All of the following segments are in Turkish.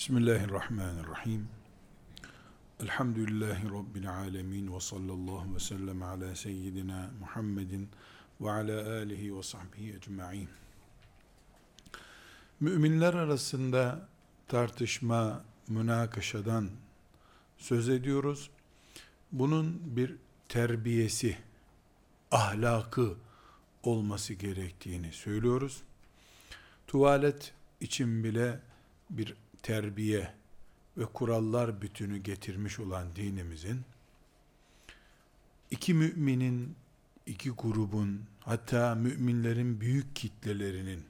Bismillahirrahmanirrahim. Elhamdülillahi Rabbil alemin ve sallallahu ve sellem ala seyyidina Muhammedin ve ala alihi ve sahbihi ecma'in. Müminler arasında tartışma, münakaşadan söz ediyoruz. Bunun bir terbiyesi, ahlakı olması gerektiğini söylüyoruz. Tuvalet için bile bir terbiye ve kurallar bütünü getirmiş olan dinimizin iki müminin, iki grubun, hatta müminlerin büyük kitlelerinin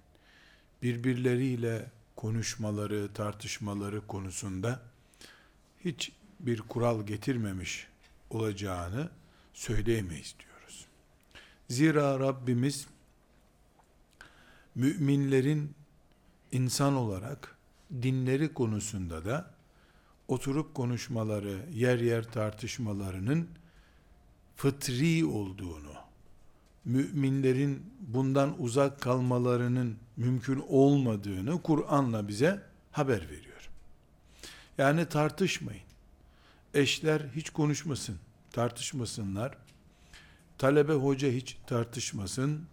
birbirleriyle konuşmaları, tartışmaları konusunda hiç bir kural getirmemiş olacağını söyleyemeyiz diyoruz. Zira Rabbimiz müminlerin insan olarak dinleri konusunda da oturup konuşmaları, yer yer tartışmalarının fıtri olduğunu, müminlerin bundan uzak kalmalarının mümkün olmadığını Kur'an'la bize haber veriyor. Yani tartışmayın. Eşler hiç konuşmasın, tartışmasınlar. Talebe hoca hiç tartışmasın.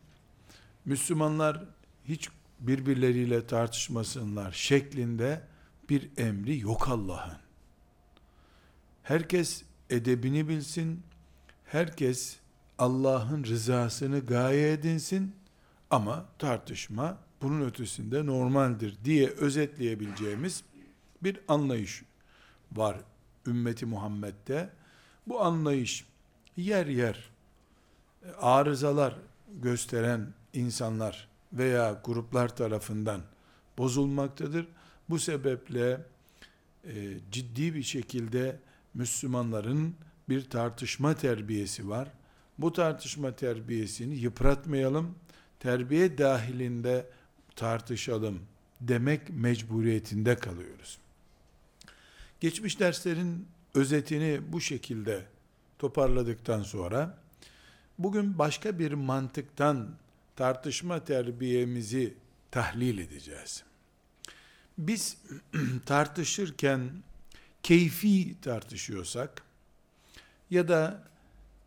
Müslümanlar hiç birbirleriyle tartışmasınlar şeklinde bir emri yok Allah'ın. Herkes edebini bilsin, herkes Allah'ın rızasını gaye edinsin ama tartışma bunun ötesinde normaldir diye özetleyebileceğimiz bir anlayış var ümmeti Muhammed'de. Bu anlayış yer yer arızalar gösteren insanlar veya gruplar tarafından bozulmaktadır. Bu sebeple e, ciddi bir şekilde Müslümanların bir tartışma terbiyesi var. Bu tartışma terbiyesini yıpratmayalım, terbiye dahilinde tartışalım demek mecburiyetinde kalıyoruz. Geçmiş derslerin özetini bu şekilde toparladıktan sonra bugün başka bir mantıktan tartışma terbiyemizi tahlil edeceğiz. Biz tartışırken keyfi tartışıyorsak ya da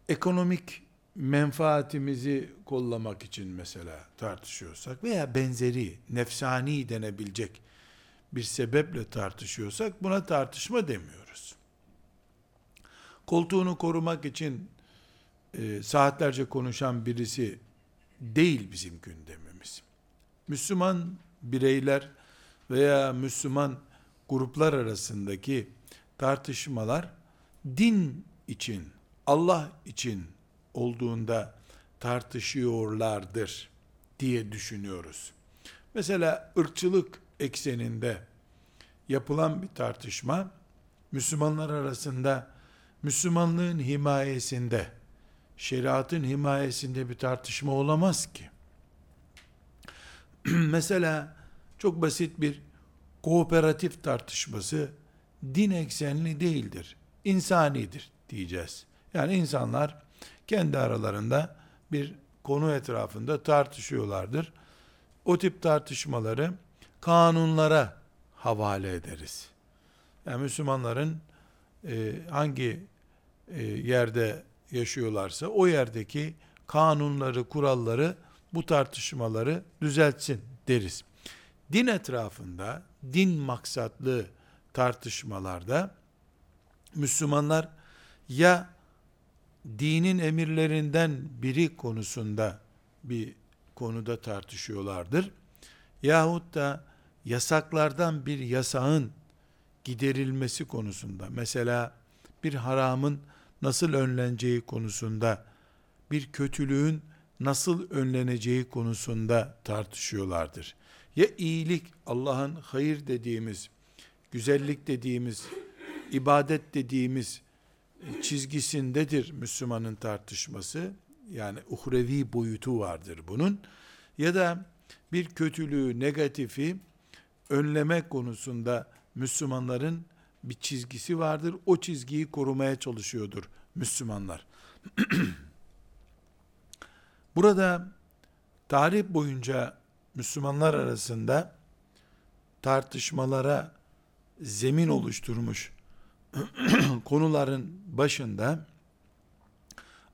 ekonomik menfaatimizi kollamak için mesela tartışıyorsak veya benzeri nefsani denebilecek bir sebeple tartışıyorsak buna tartışma demiyoruz. Koltuğunu korumak için e, saatlerce konuşan birisi değil bizim gündemimiz. Müslüman bireyler veya Müslüman gruplar arasındaki tartışmalar din için, Allah için olduğunda tartışıyorlardır diye düşünüyoruz. Mesela ırkçılık ekseninde yapılan bir tartışma Müslümanlar arasında Müslümanlığın himayesinde şeriatın himayesinde bir tartışma olamaz ki. Mesela çok basit bir kooperatif tartışması din eksenli değildir. İnsanidir diyeceğiz. Yani insanlar kendi aralarında bir konu etrafında tartışıyorlardır. O tip tartışmaları kanunlara havale ederiz. Yani Müslümanların e, hangi e, yerde yaşıyorlarsa o yerdeki kanunları, kuralları bu tartışmaları düzeltsin deriz. Din etrafında, din maksatlı tartışmalarda Müslümanlar ya dinin emirlerinden biri konusunda bir konuda tartışıyorlardır. Yahut da yasaklardan bir yasağın giderilmesi konusunda mesela bir haramın nasıl önleneceği konusunda, bir kötülüğün nasıl önleneceği konusunda tartışıyorlardır. Ya iyilik, Allah'ın hayır dediğimiz, güzellik dediğimiz, ibadet dediğimiz çizgisindedir Müslümanın tartışması. Yani uhrevi boyutu vardır bunun. Ya da bir kötülüğü, negatifi önleme konusunda Müslümanların bir çizgisi vardır. O çizgiyi korumaya çalışıyordur Müslümanlar. Burada tarih boyunca Müslümanlar arasında tartışmalara zemin oluşturmuş konuların başında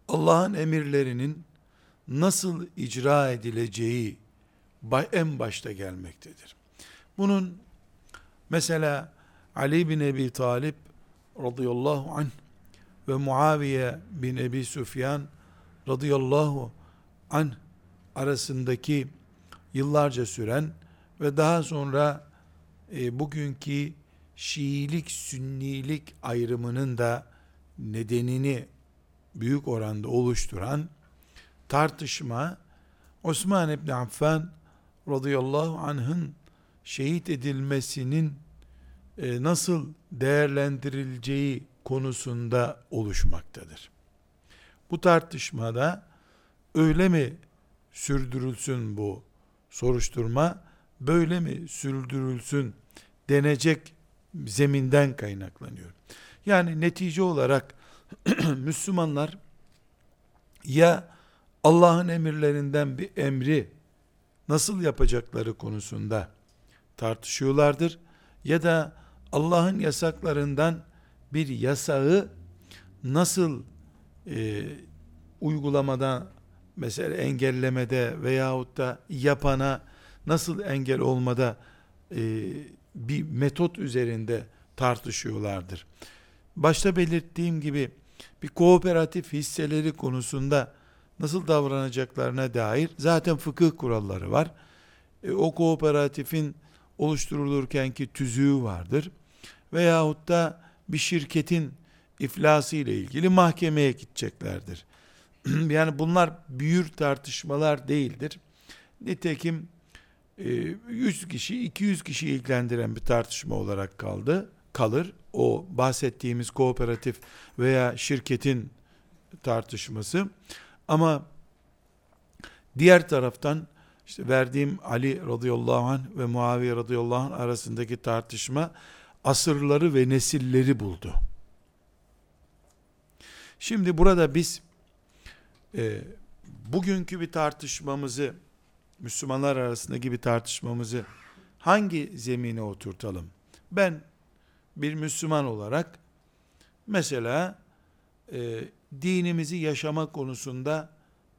Allah'ın emirlerinin nasıl icra edileceği en başta gelmektedir. Bunun mesela Ali bin Ebi Talip radıyallahu anh ve Muaviye bin Ebi Süfyan radıyallahu anh arasındaki yıllarca süren ve daha sonra e, bugünkü Şiilik, Sünnilik ayrımının da nedenini büyük oranda oluşturan tartışma Osman İbni Affan radıyallahu anh'ın şehit edilmesinin e, nasıl değerlendirileceği konusunda oluşmaktadır. Bu tartışmada öyle mi sürdürülsün bu soruşturma, böyle mi sürdürülsün denecek zeminden kaynaklanıyor. Yani netice olarak Müslümanlar ya Allah'ın emirlerinden bir emri nasıl yapacakları konusunda tartışıyorlardır ya da Allah'ın yasaklarından bir yasağı nasıl e, uygulamada mesela engellemede veyahut da yapana nasıl engel olmada e, bir metot üzerinde tartışıyorlardır. Başta belirttiğim gibi bir kooperatif hisseleri konusunda nasıl davranacaklarına dair zaten fıkıh kuralları var. E, o kooperatifin oluşturulurkenki tüzüğü vardır. Veyahut da bir şirketin iflası ile ilgili mahkemeye gideceklerdir. yani bunlar büyür tartışmalar değildir. Nitekim 100 e, kişi 200 kişi ilgilendiren bir tartışma olarak kaldı kalır. O bahsettiğimiz kooperatif veya şirketin tartışması. Ama diğer taraftan işte verdiğim Ali radıyallahu anh ve Muaviye radıyallahu anh arasındaki tartışma asırları ve nesilleri buldu. Şimdi burada biz e, bugünkü bir tartışmamızı Müslümanlar arasındaki bir tartışmamızı hangi zemine oturtalım? Ben bir Müslüman olarak mesela e, dinimizi yaşama konusunda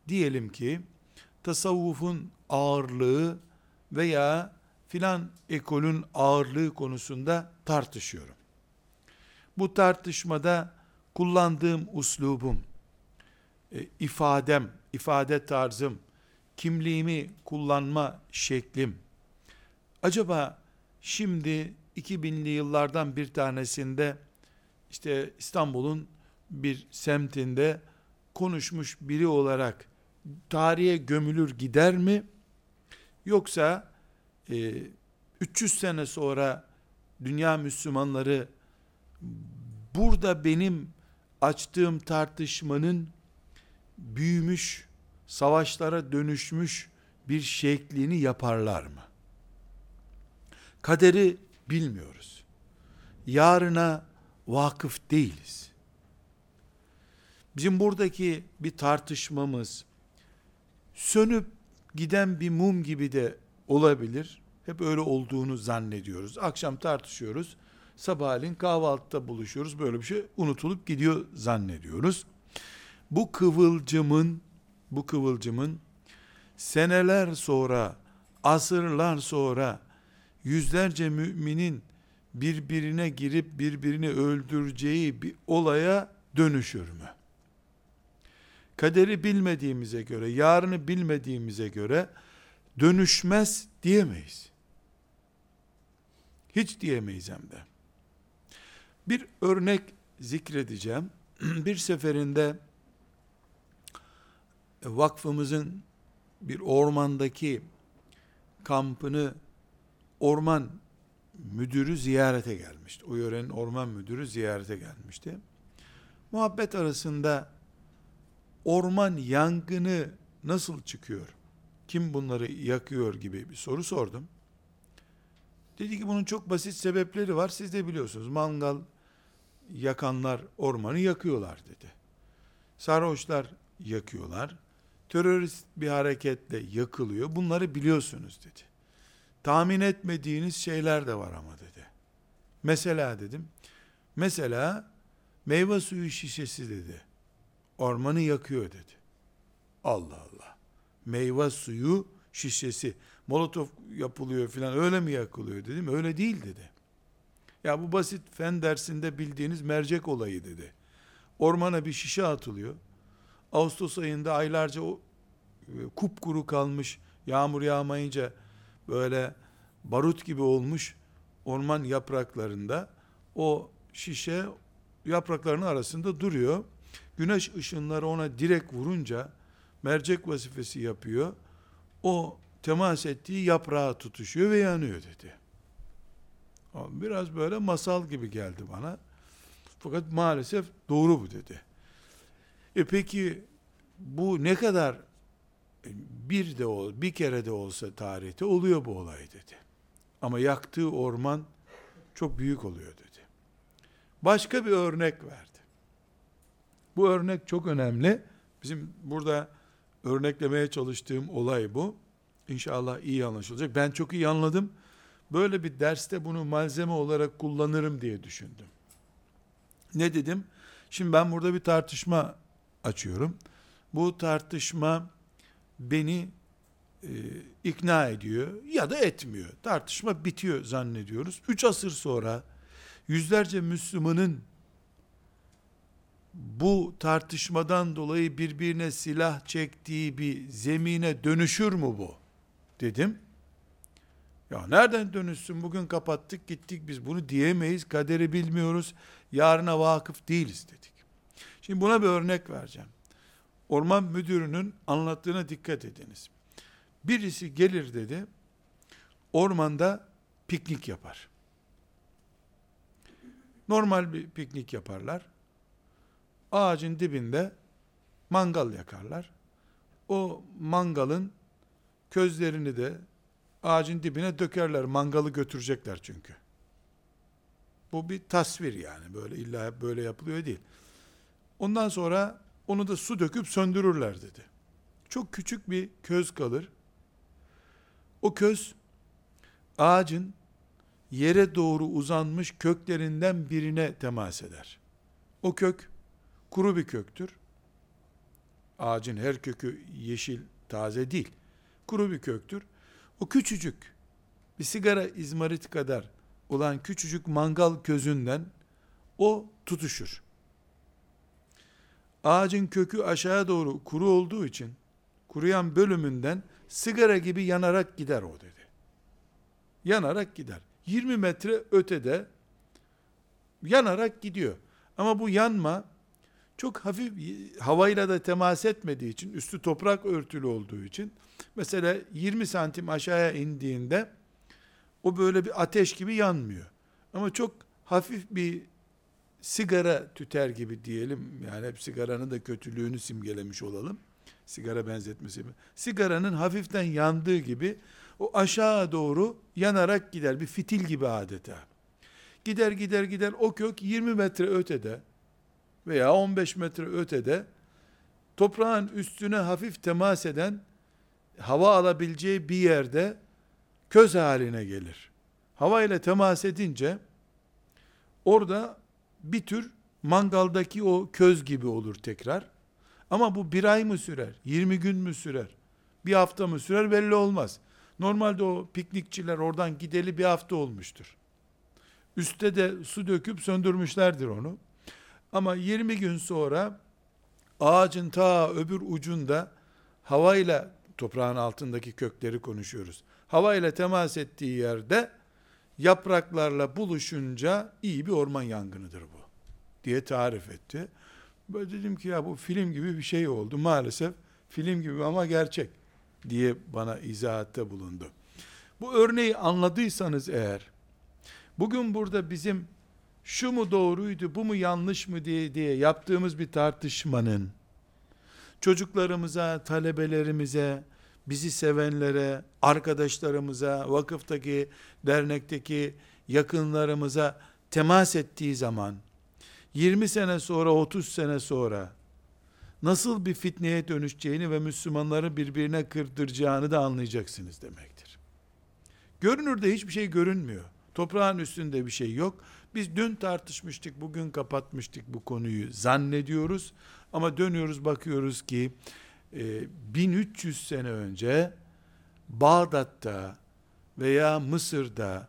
diyelim ki tasavvufun ağırlığı veya filan ekolün ağırlığı konusunda tartışıyorum. Bu tartışmada kullandığım uslubum, e, ifadem, ifade tarzım, kimliğimi kullanma şeklim, acaba şimdi 2000'li yıllardan bir tanesinde işte İstanbul'un bir semtinde konuşmuş biri olarak tarihe gömülür gider mi? Yoksa e, 300 sene sonra dünya Müslümanları burada benim açtığım tartışmanın büyümüş, savaşlara dönüşmüş bir şeklini yaparlar mı? Kaderi bilmiyoruz. Yarına vakıf değiliz. Bizim buradaki bir tartışmamız sönüp giden bir mum gibi de olabilir. Hep öyle olduğunu zannediyoruz. Akşam tartışıyoruz. Sabahleyin kahvaltıda buluşuyoruz. Böyle bir şey unutulup gidiyor zannediyoruz. Bu kıvılcımın bu kıvılcımın seneler sonra, asırlar sonra yüzlerce müminin birbirine girip birbirini öldüreceği bir olaya dönüşür mü? Kaderi bilmediğimize göre, yarını bilmediğimize göre dönüşmez diyemeyiz. Hiç diyemeyiz hem de. Bir örnek zikredeceğim. bir seferinde vakfımızın bir ormandaki kampını orman müdürü ziyarete gelmişti. O yörenin orman müdürü ziyarete gelmişti. Muhabbet arasında orman yangını nasıl çıkıyor? Kim bunları yakıyor gibi bir soru sordum. Dedi ki bunun çok basit sebepleri var. Siz de biliyorsunuz. Mangal yakanlar ormanı yakıyorlar dedi. Sarhoşlar yakıyorlar. Terörist bir hareketle yakılıyor. Bunları biliyorsunuz dedi tahmin etmediğiniz şeyler de var ama dedi. Mesela dedim. Mesela meyve suyu şişesi dedi. Ormanı yakıyor dedi. Allah Allah. Meyve suyu şişesi. Molotof yapılıyor filan öyle mi yakılıyor dedim. Öyle değil dedi. Ya bu basit fen dersinde bildiğiniz mercek olayı dedi. Ormana bir şişe atılıyor. Ağustos ayında aylarca o e, kupkuru kalmış, yağmur yağmayınca böyle barut gibi olmuş orman yapraklarında o şişe yaprakların arasında duruyor. Güneş ışınları ona direkt vurunca mercek vazifesi yapıyor. O temas ettiği yaprağa tutuşuyor ve yanıyor dedi. Biraz böyle masal gibi geldi bana. Fakat maalesef doğru bu dedi. E peki bu ne kadar e, bir de ol, bir kere de olsa tarihte oluyor bu olay dedi. Ama yaktığı orman çok büyük oluyor dedi. Başka bir örnek verdi. Bu örnek çok önemli. Bizim burada örneklemeye çalıştığım olay bu. İnşallah iyi anlaşılacak. Ben çok iyi anladım. Böyle bir derste bunu malzeme olarak kullanırım diye düşündüm. Ne dedim? Şimdi ben burada bir tartışma açıyorum. Bu tartışma beni e, ikna ediyor ya da etmiyor. Tartışma bitiyor zannediyoruz. Üç asır sonra yüzlerce Müslümanın bu tartışmadan dolayı birbirine silah çektiği bir zemine dönüşür mü bu? Dedim. Ya nereden dönüşsün? Bugün kapattık gittik biz bunu diyemeyiz. Kaderi bilmiyoruz. Yarına vakıf değiliz dedik. Şimdi buna bir örnek vereceğim. Orman müdürünün anlattığına dikkat ediniz. Birisi gelir dedi. Ormanda piknik yapar. Normal bir piknik yaparlar. Ağacın dibinde mangal yakarlar. O mangalın közlerini de ağacın dibine dökerler. Mangalı götürecekler çünkü. Bu bir tasvir yani. Böyle illa böyle yapılıyor değil. Ondan sonra onu da su döküp söndürürler dedi. Çok küçük bir köz kalır. O köz ağacın yere doğru uzanmış köklerinden birine temas eder. O kök kuru bir köktür. Ağacın her kökü yeşil, taze değil. Kuru bir köktür. O küçücük bir sigara izmarit kadar olan küçücük mangal közünden o tutuşur. Ağacın kökü aşağı doğru kuru olduğu için kuruyan bölümünden sigara gibi yanarak gider o dedi. Yanarak gider. 20 metre ötede yanarak gidiyor. Ama bu yanma çok hafif havayla da temas etmediği için, üstü toprak örtülü olduğu için, mesela 20 santim aşağıya indiğinde, o böyle bir ateş gibi yanmıyor. Ama çok hafif bir sigara tüter gibi diyelim, yani hep sigaranın da kötülüğünü simgelemiş olalım, sigara benzetmesi. Sigaranın hafiften yandığı gibi, o aşağı doğru yanarak gider, bir fitil gibi adeta. Gider gider gider, o kök 20 metre ötede, veya 15 metre ötede toprağın üstüne hafif temas eden hava alabileceği bir yerde köz haline gelir. Hava ile temas edince orada bir tür mangaldaki o köz gibi olur tekrar. Ama bu bir ay mı sürer? 20 gün mü sürer? Bir hafta mı sürer? Belli olmaz. Normalde o piknikçiler oradan gideli bir hafta olmuştur. Üste de su döküp söndürmüşlerdir onu. Ama 20 gün sonra ağacın ta öbür ucunda havayla toprağın altındaki kökleri konuşuyoruz. Havayla temas ettiği yerde yapraklarla buluşunca iyi bir orman yangınıdır bu diye tarif etti. Böyle dedim ki ya bu film gibi bir şey oldu. Maalesef film gibi ama gerçek diye bana izahatte bulundu. Bu örneği anladıysanız eğer, bugün burada bizim şu mu doğruydu, bu mu yanlış mı diye, diye yaptığımız bir tartışmanın, çocuklarımıza, talebelerimize, bizi sevenlere, arkadaşlarımıza, vakıftaki, dernekteki yakınlarımıza temas ettiği zaman, 20 sene sonra, 30 sene sonra, nasıl bir fitneye dönüşeceğini ve Müslümanları birbirine kırdıracağını da anlayacaksınız demektir. Görünürde hiçbir şey görünmüyor. Toprağın üstünde bir şey yok. Biz dün tartışmıştık, bugün kapatmıştık bu konuyu zannediyoruz. Ama dönüyoruz bakıyoruz ki 1300 e, sene önce Bağdat'ta veya Mısır'da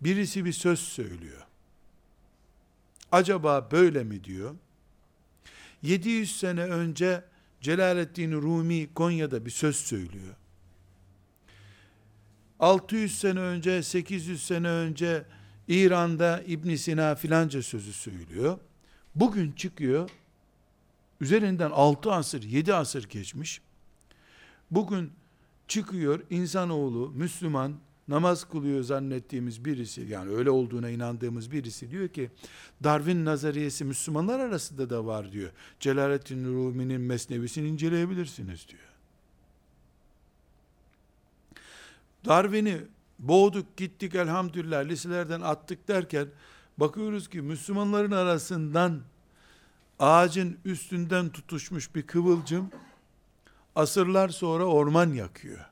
birisi bir söz söylüyor. Acaba böyle mi diyor? 700 sene önce Celaleddin Rumi Konya'da bir söz söylüyor. 600 sene önce, 800 sene önce İran'da İbn Sina filanca sözü söylüyor. Bugün çıkıyor, üzerinden 6 asır, 7 asır geçmiş. Bugün çıkıyor insanoğlu, Müslüman, namaz kılıyor zannettiğimiz birisi, yani öyle olduğuna inandığımız birisi diyor ki, Darwin nazariyesi Müslümanlar arasında da var diyor. Celaleddin Rumi'nin mesnevisini inceleyebilirsiniz diyor. Darwin'i boğduk gittik elhamdülillah liselerden attık derken bakıyoruz ki Müslümanların arasından ağacın üstünden tutuşmuş bir kıvılcım asırlar sonra orman yakıyor.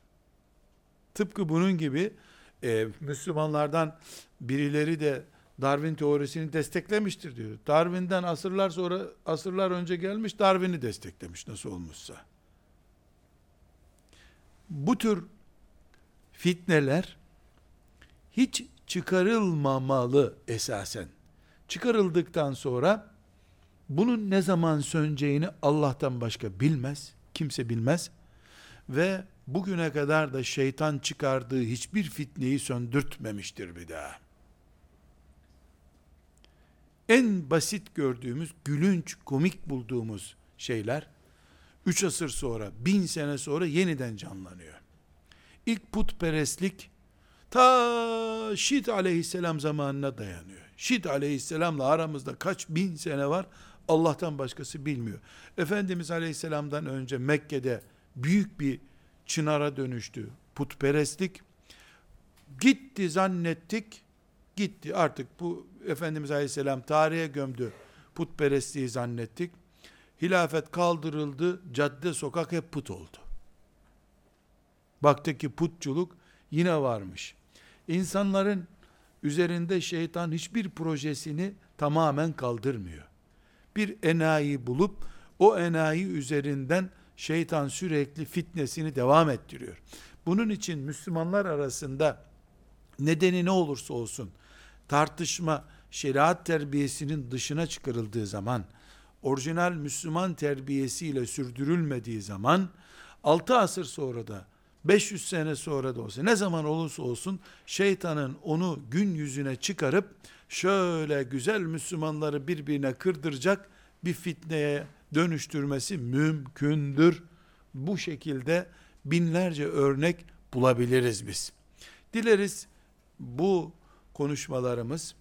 Tıpkı bunun gibi e, Müslümanlardan birileri de Darwin teorisini desteklemiştir diyor. Darwin'den asırlar sonra asırlar önce gelmiş Darwin'i desteklemiş nasıl olmuşsa. Bu tür fitneler hiç çıkarılmamalı esasen. Çıkarıldıktan sonra bunun ne zaman söneceğini Allah'tan başka bilmez, kimse bilmez ve bugüne kadar da şeytan çıkardığı hiçbir fitneyi söndürtmemiştir bir daha. En basit gördüğümüz, gülünç, komik bulduğumuz şeyler, üç asır sonra, bin sene sonra yeniden canlanıyor. İlk putperestlik, ta Şit aleyhisselam zamanına dayanıyor. Şit aleyhisselamla aramızda kaç bin sene var, Allah'tan başkası bilmiyor. Efendimiz aleyhisselamdan önce Mekke'de büyük bir çınara dönüştü. Putperestlik gitti zannettik. Gitti artık bu Efendimiz Aleyhisselam tarihe gömdü. Putperestliği zannettik. Hilafet kaldırıldı. Cadde sokak hep put oldu. Baktık ki putçuluk yine varmış. İnsanların üzerinde şeytan hiçbir projesini tamamen kaldırmıyor. Bir enayi bulup o enayi üzerinden şeytan sürekli fitnesini devam ettiriyor. Bunun için Müslümanlar arasında nedeni ne olursa olsun tartışma şeriat terbiyesinin dışına çıkarıldığı zaman orijinal Müslüman terbiyesiyle sürdürülmediği zaman 6 asır sonra da 500 sene sonra da olsa ne zaman olursa olsun şeytanın onu gün yüzüne çıkarıp şöyle güzel Müslümanları birbirine kırdıracak bir fitneye dönüştürmesi mümkündür. Bu şekilde binlerce örnek bulabiliriz biz. Dileriz bu konuşmalarımız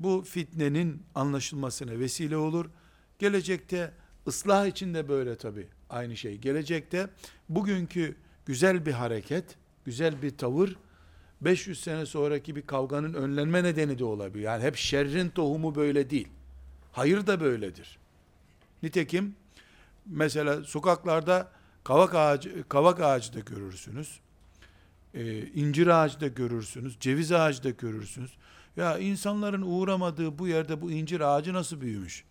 bu fitnenin anlaşılmasına vesile olur. Gelecekte ıslah için de böyle tabi aynı şey. Gelecekte bugünkü güzel bir hareket, güzel bir tavır 500 sene sonraki bir kavganın önlenme nedeni de olabilir. Yani hep şerrin tohumu böyle değil. Hayır da böyledir. Nitekim mesela sokaklarda kavak ağacı, kavak ağacı da görürsünüz. Ee, incir ağacı da görürsünüz. Ceviz ağacı da görürsünüz. Ya insanların uğramadığı bu yerde bu incir ağacı nasıl büyümüş?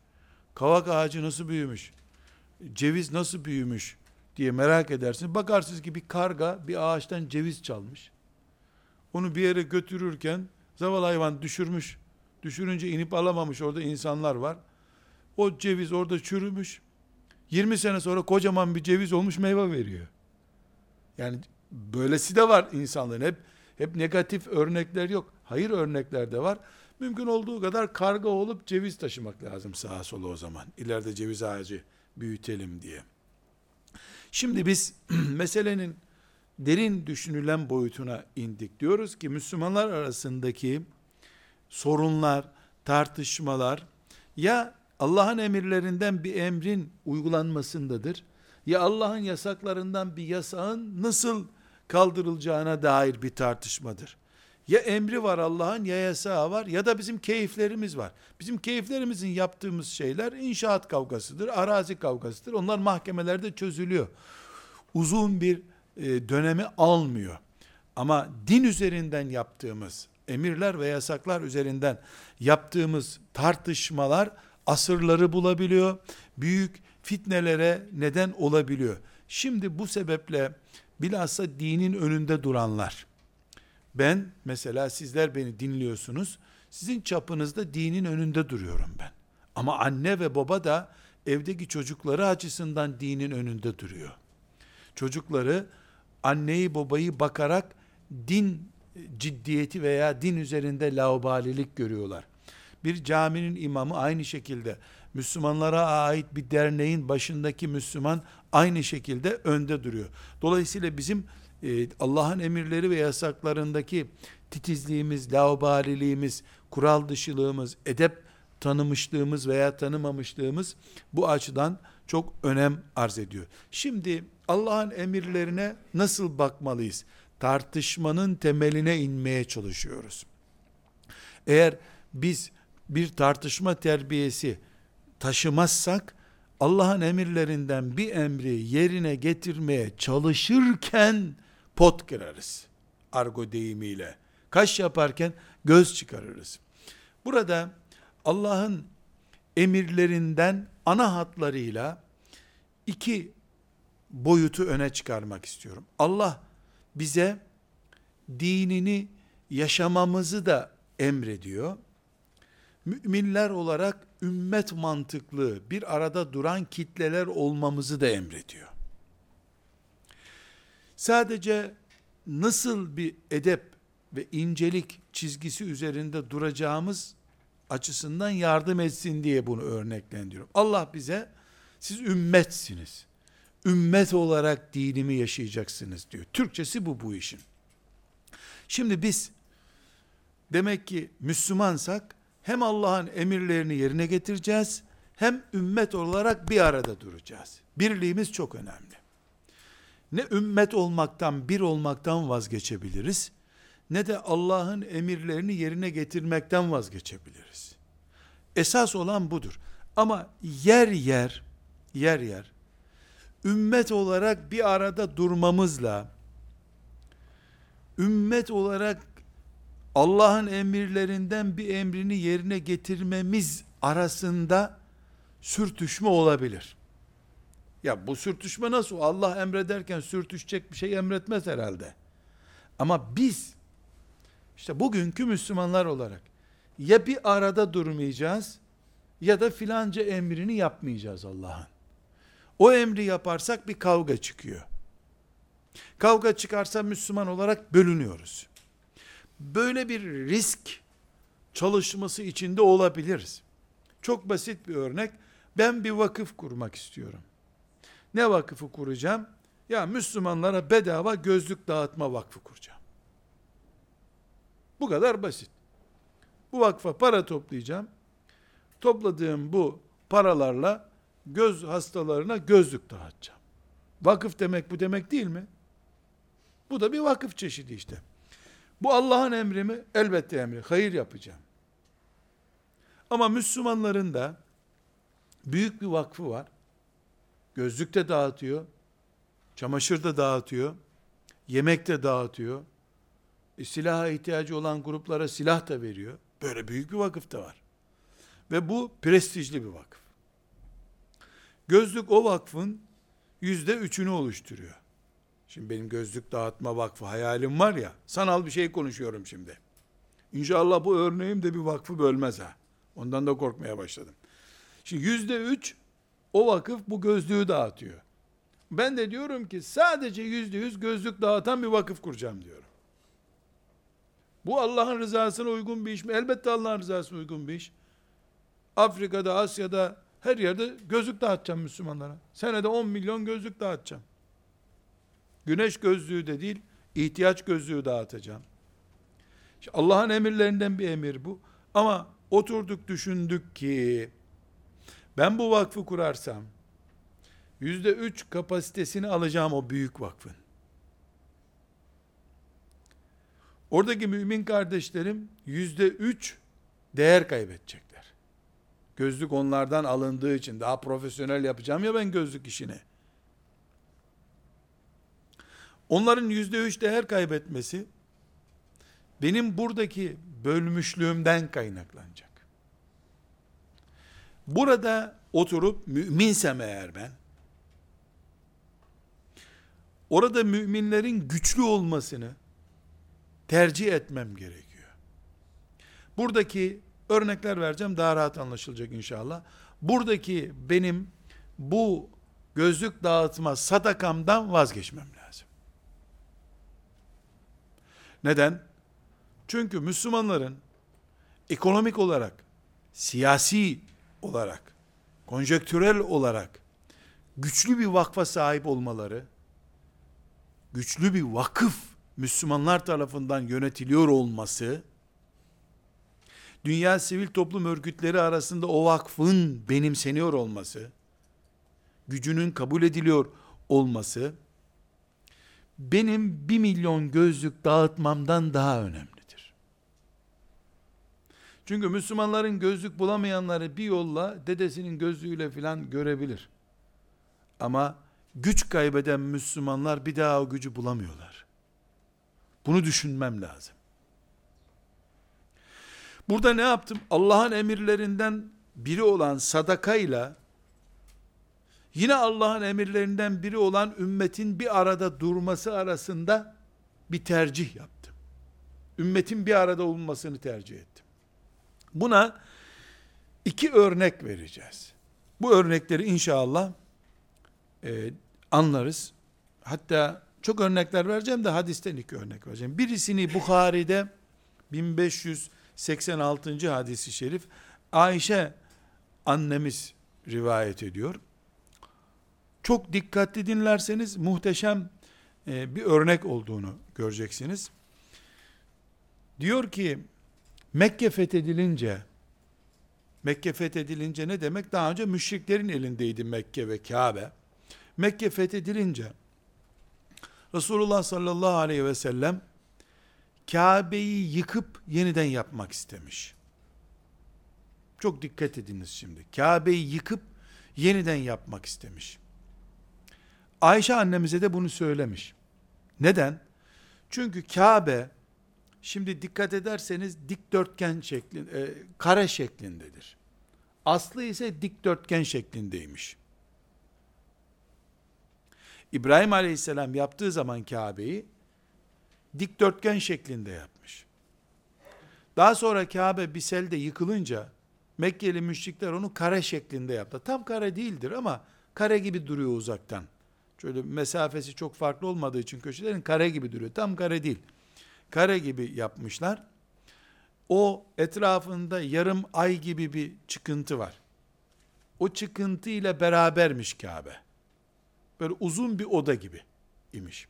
Kavak ağacı nasıl büyümüş? Ceviz nasıl büyümüş diye merak edersiniz. Bakarsınız ki bir karga bir ağaçtan ceviz çalmış. Onu bir yere götürürken zavallı hayvan düşürmüş. Düşürünce inip alamamış orada insanlar var. O ceviz orada çürümüş. 20 sene sonra kocaman bir ceviz olmuş meyve veriyor. Yani böylesi de var insanların hep hep negatif örnekler yok. Hayır örnekler de var. Mümkün olduğu kadar karga olup ceviz taşımak lazım sağa sola o zaman. İleride ceviz ağacı büyütelim diye. Şimdi biz meselenin derin düşünülen boyutuna indik. Diyoruz ki Müslümanlar arasındaki sorunlar, tartışmalar ya Allah'ın emirlerinden bir emrin uygulanmasındadır. Ya Allah'ın yasaklarından bir yasağın nasıl kaldırılacağına dair bir tartışmadır. Ya emri var Allah'ın ya yasağı var ya da bizim keyiflerimiz var. Bizim keyiflerimizin yaptığımız şeyler inşaat kavgasıdır, arazi kavgasıdır. Onlar mahkemelerde çözülüyor. Uzun bir e, dönemi almıyor. Ama din üzerinden yaptığımız emirler ve yasaklar üzerinden yaptığımız tartışmalar asırları bulabiliyor. Büyük fitnelere neden olabiliyor. Şimdi bu sebeple bilhassa dinin önünde duranlar, ben mesela sizler beni dinliyorsunuz, sizin çapınızda dinin önünde duruyorum ben. Ama anne ve baba da evdeki çocukları açısından dinin önünde duruyor. Çocukları anneyi babayı bakarak din ciddiyeti veya din üzerinde laubalilik görüyorlar. Bir caminin imamı aynı şekilde Müslümanlara ait bir derneğin başındaki Müslüman aynı şekilde önde duruyor. Dolayısıyla bizim e, Allah'ın emirleri ve yasaklarındaki titizliğimiz, laubaliliğimiz, kural dışılığımız, edep tanımışlığımız veya tanımamışlığımız bu açıdan çok önem arz ediyor. Şimdi Allah'ın emirlerine nasıl bakmalıyız? Tartışmanın temeline inmeye çalışıyoruz. Eğer biz bir tartışma terbiyesi taşımazsak Allah'ın emirlerinden bir emri yerine getirmeye çalışırken pot kırarız. Argo deyimiyle. Kaş yaparken göz çıkarırız. Burada Allah'ın emirlerinden ana hatlarıyla iki boyutu öne çıkarmak istiyorum. Allah bize dinini yaşamamızı da emrediyor. Müminler olarak ümmet mantıklı bir arada duran kitleler olmamızı da emrediyor. Sadece nasıl bir edep ve incelik çizgisi üzerinde duracağımız açısından yardım etsin diye bunu örneklendiriyorum. Allah bize siz ümmetsiniz. Ümmet olarak dinimi yaşayacaksınız diyor. Türkçesi bu bu işin. Şimdi biz demek ki Müslümansak hem Allah'ın emirlerini yerine getireceğiz hem ümmet olarak bir arada duracağız. Birliğimiz çok önemli. Ne ümmet olmaktan, bir olmaktan vazgeçebiliriz ne de Allah'ın emirlerini yerine getirmekten vazgeçebiliriz. Esas olan budur. Ama yer yer, yer yer, ümmet olarak bir arada durmamızla, ümmet olarak Allah'ın emirlerinden bir emrini yerine getirmemiz arasında sürtüşme olabilir. Ya bu sürtüşme nasıl? Allah emrederken sürtüşecek bir şey emretmez herhalde. Ama biz işte bugünkü Müslümanlar olarak ya bir arada durmayacağız ya da filanca emrini yapmayacağız Allah'ın. O emri yaparsak bir kavga çıkıyor. Kavga çıkarsa Müslüman olarak bölünüyoruz. Böyle bir risk çalışması içinde olabiliriz. Çok basit bir örnek. Ben bir vakıf kurmak istiyorum. Ne vakıfı kuracağım? Ya Müslümanlara bedava gözlük dağıtma vakfı kuracağım. Bu kadar basit. Bu vakfa para toplayacağım. Topladığım bu paralarla göz hastalarına gözlük dağıtacağım. Vakıf demek bu demek değil mi? Bu da bir vakıf çeşidi işte. Bu Allah'ın emri mi? Elbette emri. Hayır yapacağım. Ama Müslümanların da büyük bir vakfı var. Gözlük de dağıtıyor. Çamaşır da dağıtıyor. Yemek de dağıtıyor. E, silaha ihtiyacı olan gruplara silah da veriyor. Böyle büyük bir vakıf da var. Ve bu prestijli bir vakıf. Gözlük o vakfın yüzde üçünü oluşturuyor. Şimdi benim gözlük dağıtma vakfı hayalim var ya, sanal bir şey konuşuyorum şimdi. İnşallah bu örneğim de bir vakfı bölmez ha. Ondan da korkmaya başladım. Şimdi yüzde üç o vakıf bu gözlüğü dağıtıyor. Ben de diyorum ki sadece yüzde yüz gözlük dağıtan bir vakıf kuracağım diyorum. Bu Allah'ın rızasına uygun bir iş mi? Elbette Allah'ın rızasına uygun bir iş. Afrika'da, Asya'da, her yerde gözlük dağıtacağım Müslümanlara. Senede 10 milyon gözlük dağıtacağım. Güneş gözlüğü de değil, ihtiyaç gözlüğü dağıtacağım. Allah'ın emirlerinden bir emir bu. Ama oturduk düşündük ki, ben bu vakfı kurarsam, yüzde üç kapasitesini alacağım o büyük vakfın. Oradaki mümin kardeşlerim yüzde üç değer kaybedecekler. Gözlük onlardan alındığı için daha profesyonel yapacağım ya ben gözlük işini. Onların yüzde üç değer kaybetmesi benim buradaki bölmüşlüğümden kaynaklanacak. Burada oturup müminsem eğer ben, orada müminlerin güçlü olmasını tercih etmem gerekiyor. Buradaki örnekler vereceğim daha rahat anlaşılacak inşallah. Buradaki benim bu gözlük dağıtma sadakamdan vazgeçmem lazım. Neden? Çünkü Müslümanların ekonomik olarak, siyasi olarak, konjektürel olarak güçlü bir vakfa sahip olmaları, güçlü bir vakıf Müslümanlar tarafından yönetiliyor olması, dünya sivil toplum örgütleri arasında o vakfın benimseniyor olması, gücünün kabul ediliyor olması, benim bir milyon gözlük dağıtmamdan daha önemlidir. Çünkü Müslümanların gözlük bulamayanları bir yolla dedesinin gözlüğüyle filan görebilir. Ama güç kaybeden Müslümanlar bir daha o gücü bulamıyorlar. Bunu düşünmem lazım. Burada ne yaptım? Allah'ın emirlerinden biri olan sadakayla yine Allah'ın emirlerinden biri olan ümmetin bir arada durması arasında bir tercih yaptım. Ümmetin bir arada olmasını tercih ettim. Buna iki örnek vereceğiz. Bu örnekleri inşallah e, anlarız. Hatta çok örnekler vereceğim de hadisten iki örnek vereceğim. Birisini Bukhari'de 1586. hadisi şerif Ayşe annemiz rivayet ediyor. Çok dikkatli dinlerseniz muhteşem e, bir örnek olduğunu göreceksiniz. Diyor ki Mekke fethedilince Mekke fethedilince ne demek? Daha önce müşriklerin elindeydi Mekke ve Kabe. Mekke fethedilince Resulullah sallallahu aleyhi ve sellem Kabe'yi yıkıp yeniden yapmak istemiş. Çok dikkat ediniz şimdi. Kabe'yi yıkıp yeniden yapmak istemiş. Ayşe annemize de bunu söylemiş. Neden? Çünkü Kabe şimdi dikkat ederseniz dikdörtgen şeklinde, e, kare şeklindedir. Aslı ise dikdörtgen şeklindeymiş. İbrahim Aleyhisselam yaptığı zaman Kabe'yi dikdörtgen şeklinde yapmış. Daha sonra Kabe bir selde yıkılınca Mekkeli müşrikler onu kare şeklinde yaptı. Tam kare değildir ama kare gibi duruyor uzaktan. Şöyle mesafesi çok farklı olmadığı için köşelerin kare gibi duruyor. Tam kare değil. Kare gibi yapmışlar. O etrafında yarım ay gibi bir çıkıntı var. O çıkıntı ile berabermiş Kabe. Böyle uzun bir oda gibi imiş.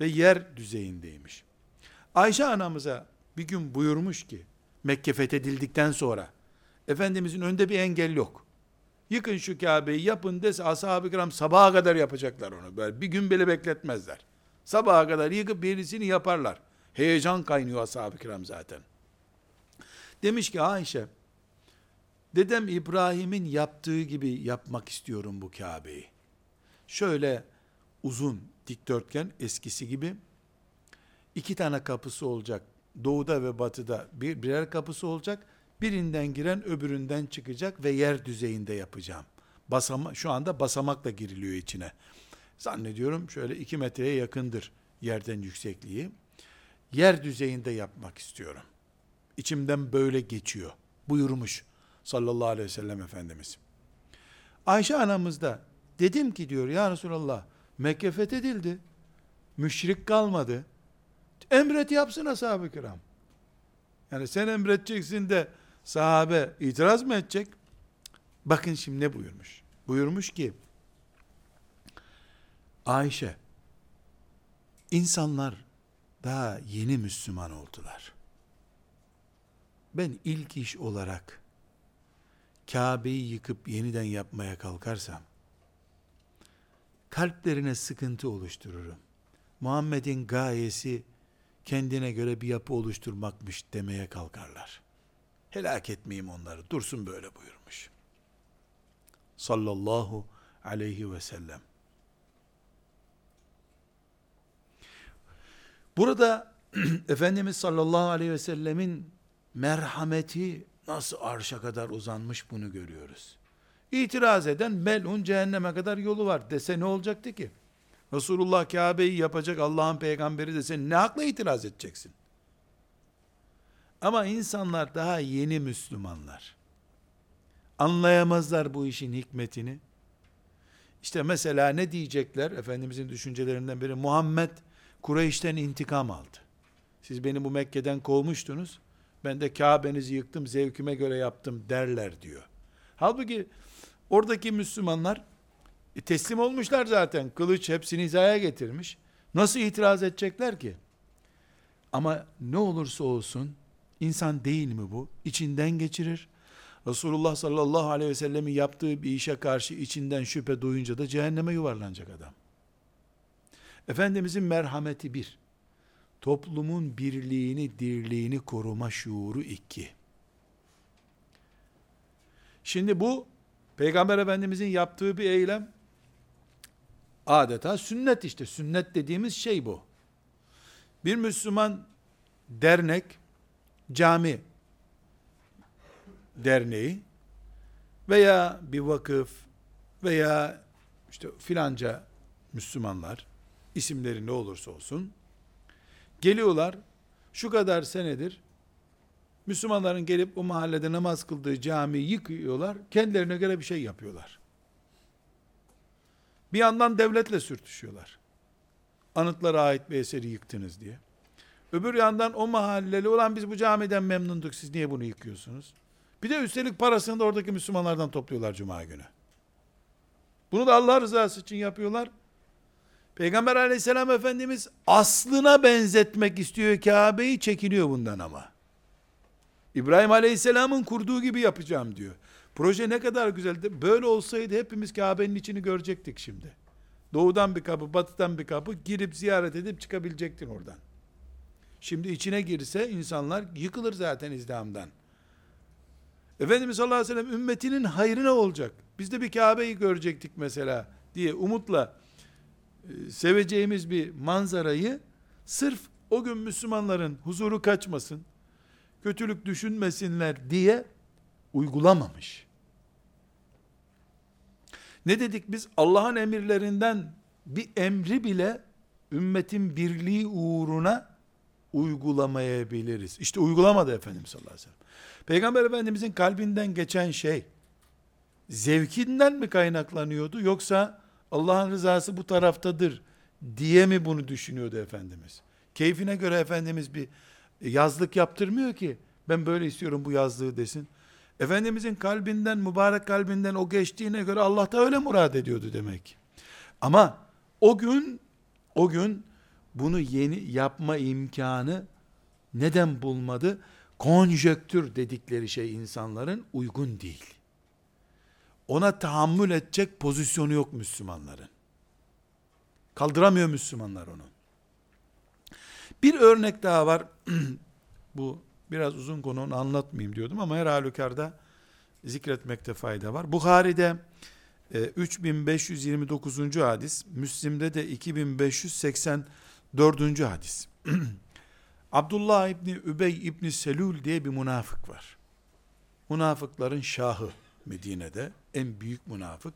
Ve yer düzeyindeymiş. Ayşe anamıza bir gün buyurmuş ki, Mekke fethedildikten sonra, Efendimizin önünde bir engel yok. Yıkın şu Kabe'yi yapın dese ashab-ı kiram sabaha kadar yapacaklar onu. Böyle bir gün bile bekletmezler. Sabaha kadar yıkıp birisini yaparlar. Heyecan kaynıyor ashab-ı kiram zaten. Demiş ki Ayşe, dedem İbrahim'in yaptığı gibi yapmak istiyorum bu Kabe'yi. Şöyle uzun dikdörtgen eskisi gibi iki tane kapısı olacak. Doğuda ve batıda bir, birer kapısı olacak. Birinden giren öbüründen çıkacak ve yer düzeyinde yapacağım. Basama, şu anda basamakla giriliyor içine. Zannediyorum şöyle iki metreye yakındır yerden yüksekliği. Yer düzeyinde yapmak istiyorum. İçimden böyle geçiyor. Buyurmuş sallallahu aleyhi ve sellem Efendimiz. Ayşe anamız da dedim ki diyor ya Resulallah Mekke fethedildi. Müşrik kalmadı. Emret yapsın ashab-ı kiram. Yani sen emredeceksin de sahabe itiraz mı edecek? Bakın şimdi ne buyurmuş? Buyurmuş ki Ayşe insanlar daha yeni Müslüman oldular. Ben ilk iş olarak Kabe'yi yıkıp yeniden yapmaya kalkarsam kalplerine sıkıntı oluştururum. Muhammed'in gayesi kendine göre bir yapı oluşturmakmış demeye kalkarlar. Helak etmeyeyim onları. Dursun böyle buyurmuş. Sallallahu aleyhi ve sellem. Burada Efendimiz sallallahu aleyhi ve sellemin merhameti nasıl arşa kadar uzanmış bunu görüyoruz. İtiraz eden melun cehenneme kadar yolu var dese ne olacaktı ki? Resulullah Kabe'yi yapacak Allah'ın peygamberi dese ne hakla itiraz edeceksin? Ama insanlar daha yeni Müslümanlar. Anlayamazlar bu işin hikmetini. İşte mesela ne diyecekler? Efendimizin düşüncelerinden biri Muhammed Kureyş'ten intikam aldı. Siz beni bu Mekke'den kovmuştunuz. Ben de Kabe'nizi yıktım, zevkime göre yaptım derler diyor. Halbuki oradaki Müslümanlar e, teslim olmuşlar zaten. Kılıç hepsini hizaya getirmiş. Nasıl itiraz edecekler ki? Ama ne olursa olsun insan değil mi bu? İçinden geçirir. Resulullah sallallahu aleyhi ve sellemin yaptığı bir işe karşı içinden şüphe duyunca da cehenneme yuvarlanacak adam. Efendimizin merhameti bir. Toplumun birliğini, dirliğini koruma şuuru iki. Şimdi bu Peygamber Efendimizin yaptığı bir eylem adeta sünnet işte. Sünnet dediğimiz şey bu. Bir Müslüman dernek, cami derneği veya bir vakıf veya işte filanca Müslümanlar isimleri ne olursa olsun geliyorlar şu kadar senedir Müslümanların gelip o mahallede namaz kıldığı camiyi yıkıyorlar. Kendilerine göre bir şey yapıyorlar. Bir yandan devletle sürtüşüyorlar. Anıtlara ait bir eseri yıktınız diye. Öbür yandan o mahalleli olan biz bu camiden memnunduk siz niye bunu yıkıyorsunuz? Bir de üstelik parasını da oradaki Müslümanlardan topluyorlar cuma günü. Bunu da Allah rızası için yapıyorlar. Peygamber aleyhisselam efendimiz aslına benzetmek istiyor Kabe'yi çekiniyor bundan ama. İbrahim aleyhisselamın kurduğu gibi yapacağım diyor. Proje ne kadar güzeldi. Böyle olsaydı hepimiz Kabe'nin içini görecektik şimdi. Doğudan bir kapı, batıdan bir kapı girip ziyaret edip çıkabilecektin oradan. Şimdi içine girse insanlar yıkılır zaten izdihamdan. Efendimiz sallallahu aleyhi ve sellem ümmetinin hayrına olacak. Biz de bir Kabe'yi görecektik mesela diye umutla seveceğimiz bir manzarayı sırf o gün Müslümanların huzuru kaçmasın, kötülük düşünmesinler diye uygulamamış. Ne dedik biz? Allah'ın emirlerinden bir emri bile ümmetin birliği uğruna uygulamayabiliriz. İşte uygulamadı Efendimiz sallallahu aleyhi ve sellem. Peygamber Efendimizin kalbinden geçen şey zevkinden mi kaynaklanıyordu yoksa Allah'ın rızası bu taraftadır diye mi bunu düşünüyordu Efendimiz? Keyfine göre Efendimiz bir yazlık yaptırmıyor ki ben böyle istiyorum bu yazlığı desin. Efendimizin kalbinden, mübarek kalbinden o geçtiğine göre Allah da öyle murad ediyordu demek. Ama o gün, o gün bunu yeni yapma imkanı neden bulmadı? Konjöktür dedikleri şey insanların uygun değil. Ona tahammül edecek pozisyonu yok Müslümanların. Kaldıramıyor Müslümanlar onu. Bir örnek daha var. Bu biraz uzun konu onu anlatmayayım diyordum ama her halükarda zikretmekte fayda var. Bukhari'de e, 3529. hadis, Müslim'de de 2584. hadis. Abdullah İbni Übey İbni Selül diye bir münafık var. Münafıkların şahı Medine'de en büyük münafık.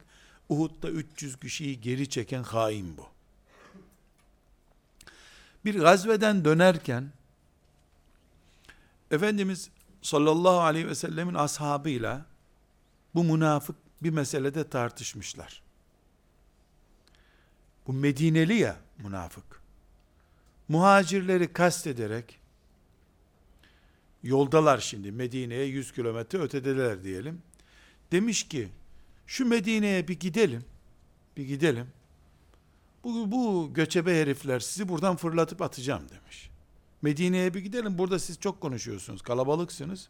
Uhud'da 300 kişiyi geri çeken hain bu. Bir gazveden dönerken Efendimiz sallallahu aleyhi ve sellemin ashabıyla bu münafık bir meselede tartışmışlar. Bu Medineli ya münafık. Muhacirleri kastederek yoldalar şimdi Medine'ye 100 kilometre ötedeler diyelim. Demiş ki şu Medine'ye bir gidelim. Bir gidelim. Bu, bu göçebe herifler sizi buradan fırlatıp atacağım demiş. Medine'ye bir gidelim. Burada siz çok konuşuyorsunuz. Kalabalıksınız.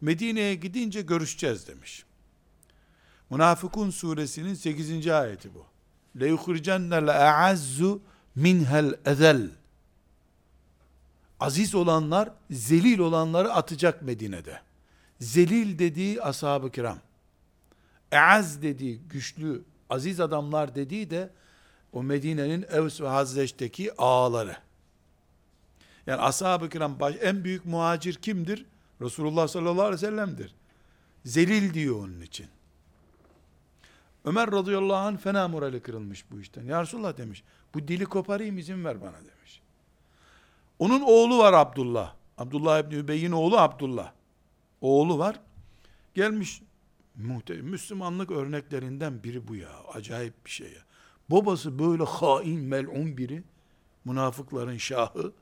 Medine'ye gidince görüşeceğiz demiş. Münafıkun suresinin 8. ayeti bu. Le a'azzu minhel ezel. Aziz olanlar, zelil olanları atacak Medine'de. Zelil dediği ashab-ı kiram. Eaz dediği güçlü, aziz adamlar dediği de o Medine'nin Evs ve Hazreç'teki ağaları. Yani ashab-ı kiram baş, en büyük muhacir kimdir? Resulullah sallallahu aleyhi ve sellem'dir. Zelil diyor onun için. Ömer radıyallahu anh fena morali kırılmış bu işten. Ya Resulullah demiş, bu dili koparayım izin ver bana demiş. Onun oğlu var Abdullah. Abdullah İbni Übey'in oğlu Abdullah. Oğlu var. Gelmiş muhte Müslümanlık örneklerinden biri bu ya. Acayip bir şey ya. Babası böyle hain, mel'un biri. Münafıkların şahı.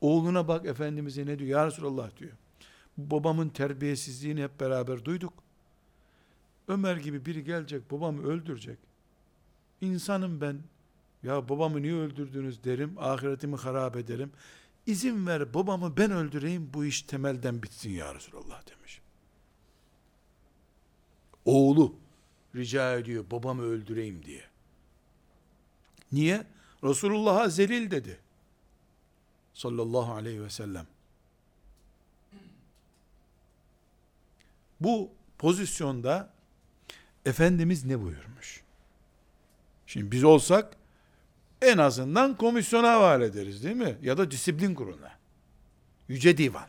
Oğluna bak Efendimiz'e ne diyor? Ya Resulallah diyor. Babamın terbiyesizliğini hep beraber duyduk. Ömer gibi biri gelecek babamı öldürecek. İnsanım ben. Ya babamı niye öldürdünüz derim. Ahiretimi harap ederim. İzin ver babamı ben öldüreyim bu iş temelden bitsin ya Resulallah demiş. Oğlu rica ediyor babamı öldüreyim diye. Niye? Resulullah'a zelil dedi. Sallallahu aleyhi ve sellem. Bu pozisyonda Efendimiz ne buyurmuş? Şimdi biz olsak en azından komisyona havale ederiz değil mi? Ya da disiplin kuruluna. Yüce Divan.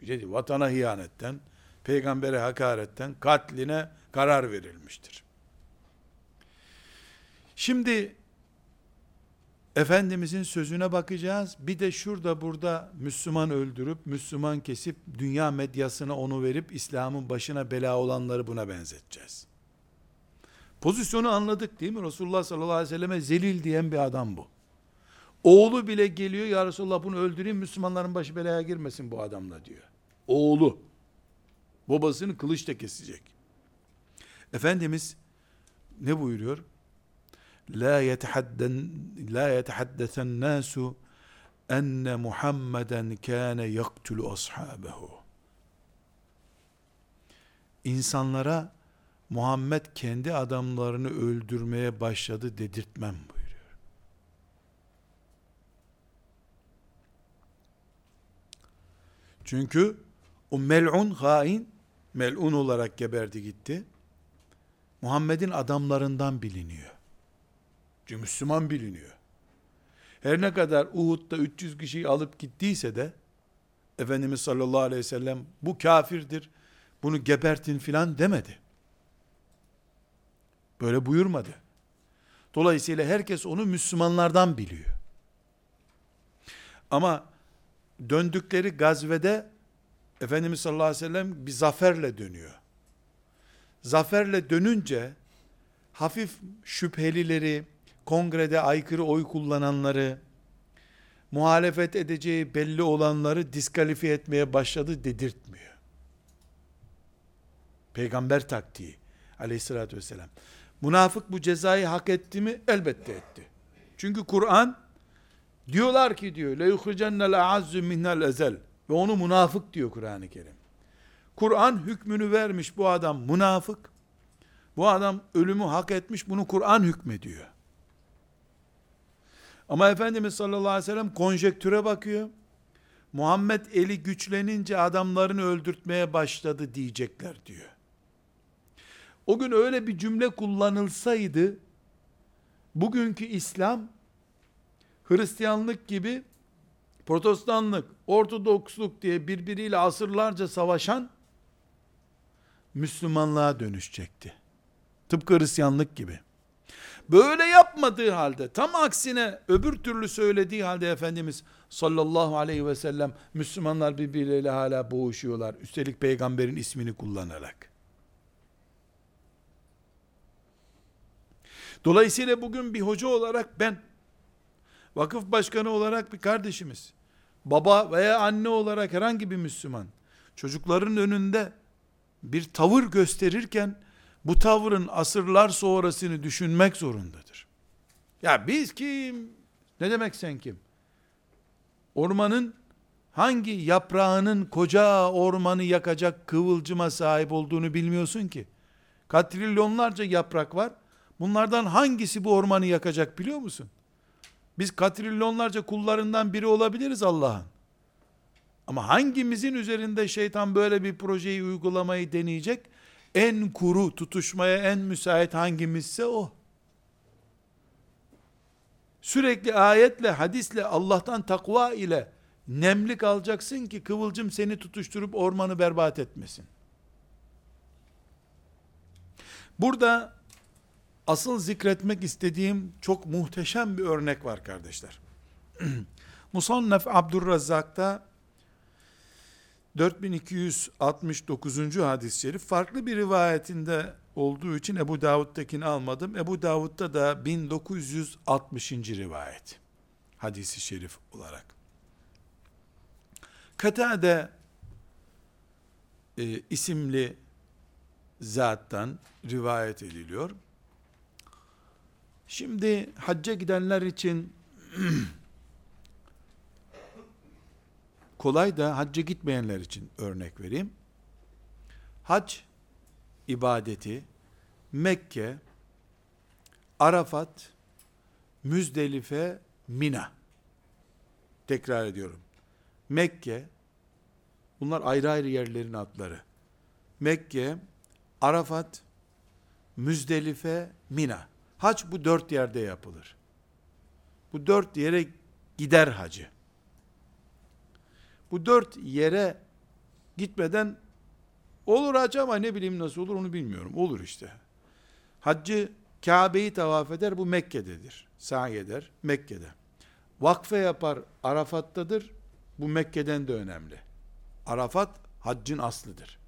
Yüce Divan. Vatana hiyanetten, peygambere hakaretten, katline karar verilmiştir. Şimdi Efendimizin sözüne bakacağız. Bir de şurada burada Müslüman öldürüp, Müslüman kesip, dünya medyasına onu verip, İslam'ın başına bela olanları buna benzeteceğiz. Pozisyonu anladık değil mi? Resulullah sallallahu aleyhi ve selleme zelil diyen bir adam bu. Oğlu bile geliyor, ya Resulullah bunu öldüreyim, Müslümanların başı belaya girmesin bu adamla diyor. Oğlu. Babasını kılıçla kesecek. Efendimiz ne buyuruyor? La yetehadden la yetehaddesen nasu enne Muhammeden kâne yaktulu ashabehu. İnsanlara Muhammed kendi adamlarını öldürmeye başladı dedirtmem buyuruyor. Çünkü o mel'un hain mel'un olarak geberdi gitti. Muhammed'in adamlarından biliniyor. Müslüman biliniyor. Her ne kadar Uhud'da 300 kişiyi alıp gittiyse de Efendimiz sallallahu aleyhi ve sellem bu kafirdir, bunu gebertin filan demedi. Böyle buyurmadı. Dolayısıyla herkes onu Müslümanlardan biliyor. Ama döndükleri gazvede Efendimiz sallallahu aleyhi ve sellem bir zaferle dönüyor. Zaferle dönünce hafif şüphelileri, kongrede aykırı oy kullananları, muhalefet edeceği belli olanları diskalifiye etmeye başladı dedirtmiyor. Peygamber taktiği aleyhissalatü vesselam. Münafık bu cezayı hak etti mi? Elbette etti. Çünkü Kur'an diyorlar ki diyor le yuhricennel a'azzu minnel ezel ve onu münafık diyor Kur'an-ı Kerim. Kur'an hükmünü vermiş bu adam münafık. Bu adam ölümü hak etmiş bunu Kur'an hükmediyor. Ama Efendimiz sallallahu aleyhi ve sellem konjektüre bakıyor. Muhammed eli güçlenince adamlarını öldürtmeye başladı diyecekler diyor. O gün öyle bir cümle kullanılsaydı, bugünkü İslam, Hristiyanlık gibi protestanlık, ortodoksluk diye birbiriyle asırlarca savaşan Müslümanlığa dönüşecekti. Tıpkı Hristiyanlık gibi. Böyle yapmadığı halde, tam aksine öbür türlü söylediği halde Efendimiz sallallahu aleyhi ve sellem Müslümanlar birbirleriyle hala boğuşuyorlar. Üstelik peygamberin ismini kullanarak. Dolayısıyla bugün bir hoca olarak ben, vakıf başkanı olarak bir kardeşimiz, baba veya anne olarak herhangi bir Müslüman, çocukların önünde bir tavır gösterirken, bu tavrın asırlar sonrasını düşünmek zorundadır. Ya biz kim? Ne demek sen kim? Ormanın hangi yaprağının koca ormanı yakacak kıvılcıma sahip olduğunu bilmiyorsun ki. Katrilyonlarca yaprak var. Bunlardan hangisi bu ormanı yakacak biliyor musun? Biz katrilyonlarca kullarından biri olabiliriz Allah'ın. Ama hangimizin üzerinde şeytan böyle bir projeyi uygulamayı deneyecek? En kuru, tutuşmaya en müsait hangimizse o. Sürekli ayetle, hadisle, Allah'tan takva ile nemlik alacaksın ki kıvılcım seni tutuşturup ormanı berbat etmesin. Burada asıl zikretmek istediğim çok muhteşem bir örnek var kardeşler. Musannef Abdurrazzak'ta 4269. hadis-i şerif farklı bir rivayetinde olduğu için Ebu Davud'dakini almadım. Ebu Davud'da da 1960. rivayet hadisi şerif olarak. Katade e, isimli zattan rivayet ediliyor. Şimdi hacca gidenler için kolay da hacca gitmeyenler için örnek vereyim. Hac ibadeti Mekke, Arafat, Müzdelife, Mina. Tekrar ediyorum. Mekke, bunlar ayrı ayrı yerlerin adları. Mekke, Arafat, Müzdelife, Mina. Hac bu dört yerde yapılır. Bu dört yere gider hacı. Bu dört yere gitmeden olur hac ama ne bileyim nasıl olur onu bilmiyorum. Olur işte. Haccı Kabe'yi tavaf eder bu Mekke'dedir. Sa'i eder Mekke'de. Vakfe yapar Arafat'tadır. Bu Mekke'den de önemli. Arafat haccın aslıdır.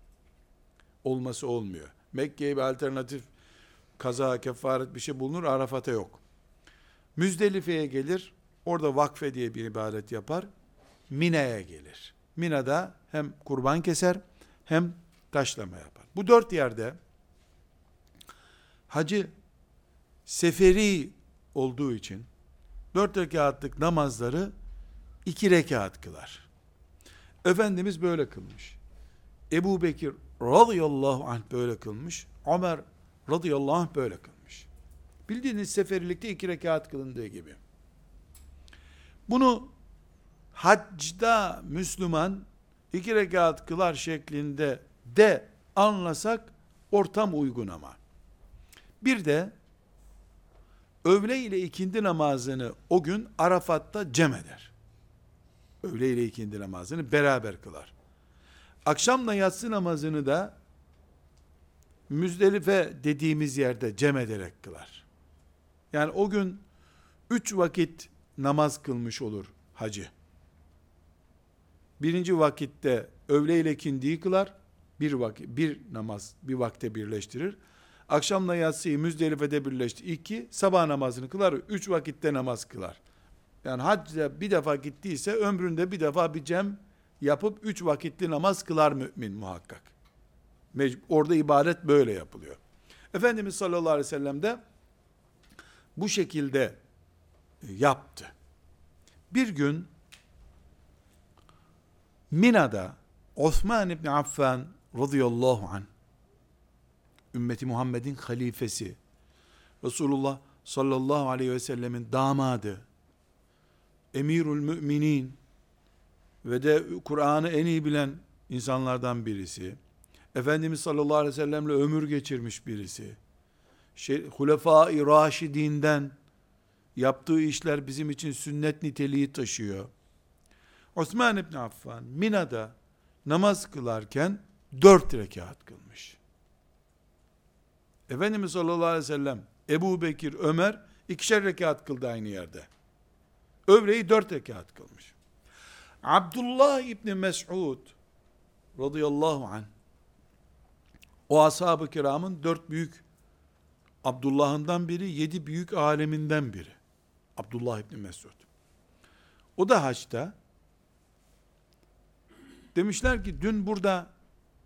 Olması olmuyor. Mekke'ye bir alternatif kaza, kefaret bir şey bulunur. Arafat'a yok. Müzdelife'ye gelir. Orada vakfe diye bir ibadet yapar. Mina'ya gelir. Mina'da hem kurban keser hem taşlama yapar. Bu dört yerde hacı seferi olduğu için dört rekatlık namazları iki rekat kılar. Efendimiz böyle kılmış. Ebu Bekir radıyallahu anh böyle kılmış. Ömer radıyallahu anh böyle kılmış. Bildiğiniz seferilikte iki rekat kılındığı gibi. Bunu hacda Müslüman iki rekat kılar şeklinde de anlasak ortam uygun ama. Bir de öğle ile ikindi namazını o gün Arafat'ta cem eder. Öğle ile ikindi namazını beraber kılar. Akşamla yatsı namazını da Müzdelife dediğimiz yerde cem ederek kılar. Yani o gün üç vakit namaz kılmış olur hacı. Birinci vakitte öğle ile ikindiyi kılar. Bir vakit, bir namaz bir vakte birleştirir. Akşamla yatsıyı Müzdelife'de birleşti. İki, sabah namazını kılar. Üç vakitte namaz kılar. Yani hacca bir defa gittiyse ömründe bir defa bir cem yapıp üç vakitli namaz kılar mümin muhakkak. Orada ibadet böyle yapılıyor. Efendimiz sallallahu aleyhi ve sellem de bu şekilde e, yaptı. Bir gün Mina'da Osman İbni Affan radıyallahu anh ümmeti Muhammed'in halifesi Resulullah sallallahu aleyhi ve sellemin damadı emirül müminin ve de Kur'an'ı en iyi bilen insanlardan birisi Efendimiz sallallahu aleyhi ve sellemle ömür geçirmiş birisi şey, Hulefai Raşidinden yaptığı işler bizim için sünnet niteliği taşıyor. Osman İbni Affan Mina'da namaz kılarken dört rekat kılmış. Efendimiz sallallahu aleyhi ve sellem, Ebu Bekir, Ömer ikişer rekat kıldı aynı yerde. Öğleyi dört rekat kılmış. Abdullah İbni Mes'ud radıyallahu anh o ashab-ı kiramın dört büyük Abdullah'ından biri, yedi büyük aleminden biri. Abdullah İbni Mesud. O da haçta demişler ki dün burada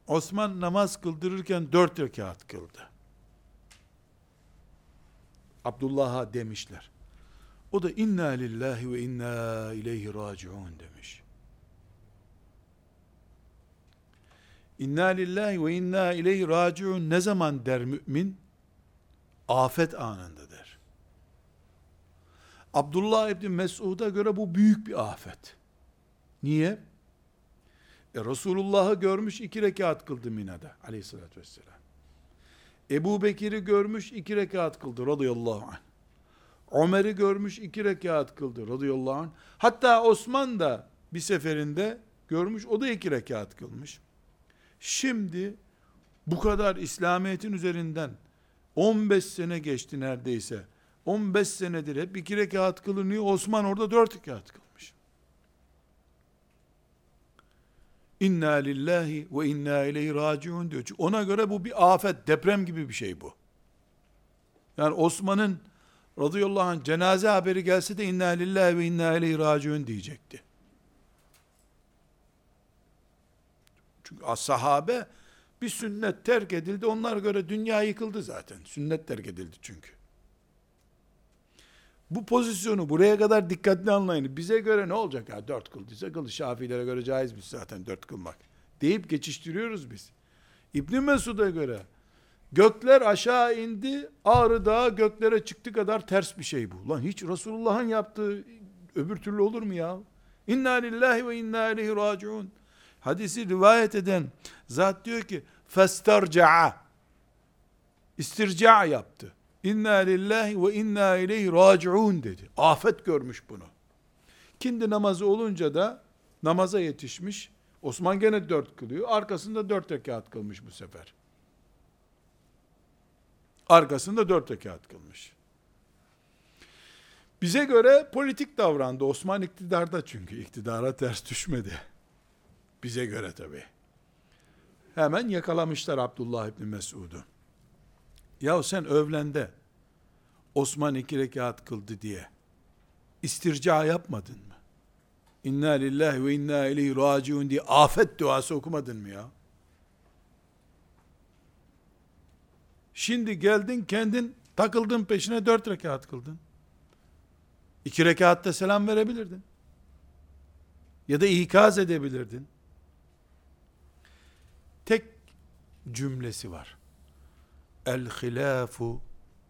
Osman namaz kıldırırken dört rekat kıldı. Abdullah'a demişler. O da inna lillahi ve inna ileyhi raciun demiş. İnna lillahi ve inna ileyhi raciun ne zaman der mümin? Afet anında der. Abdullah İbni Mesud'a göre bu büyük bir afet. Niye? E, Resulullah'ı görmüş iki rekat kıldı Mina'da aleyhissalatü vesselam. Ebu Bekir'i görmüş iki rekat kıldı radıyallahu anh. Ömer'i görmüş iki rekat kıldı radıyallahu anh. Hatta Osman da bir seferinde görmüş, o da iki rekat kılmış. Şimdi bu kadar İslamiyet'in üzerinden 15 sene geçti neredeyse. 15 senedir hep iki rekat kılınıyor. Osman orada dört rekat kılmış. İnna lillahi ve inna ileyhi raciun diyor. Çünkü ona göre bu bir afet, deprem gibi bir şey bu. Yani Osman'ın radıyallahu anh cenaze haberi gelse de inna lillahi ve inna ileyhi raciun diyecekti. Çünkü sahabe bir sünnet terk edildi. Onlara göre dünya yıkıldı zaten. Sünnet terk edildi çünkü. Bu pozisyonu buraya kadar dikkatli anlayın. Bize göre ne olacak ya? Dört kıldıysa kıl. Şafilere göre caizmiş zaten dört kılmak. Deyip geçiştiriyoruz biz. İbn Mesud'a göre gökler aşağı indi. Ağrı Dağı göklere çıktı kadar ters bir şey bu. Lan hiç Resulullah'ın yaptığı öbür türlü olur mu ya? İnna lillahi ve inna ileyhi raciun. Hadisi rivayet eden zat diyor ki festarca'a istirca yaptı. İnna lillahi ve inna ileyhi raciun dedi. Afet görmüş bunu. Kindi namazı olunca da namaza yetişmiş. Osman gene dört kılıyor. Arkasında dört rekat kılmış bu sefer. Arkasında dört rekat kılmış. Bize göre politik davrandı. Osman iktidarda çünkü. iktidara ters düşmedi. Bize göre tabi. Hemen yakalamışlar Abdullah İbni Mesud'u. Ya sen övlende Osman iki rekat kıldı diye istirca yapmadın mı? İnna lillahi ve inna ileyhi raciun diye afet duası okumadın mı ya? Şimdi geldin kendin takıldın peşine dört rekat kıldın. İki rekatta selam verebilirdin. Ya da ikaz edebilirdin. Cümlesi var. El hilafu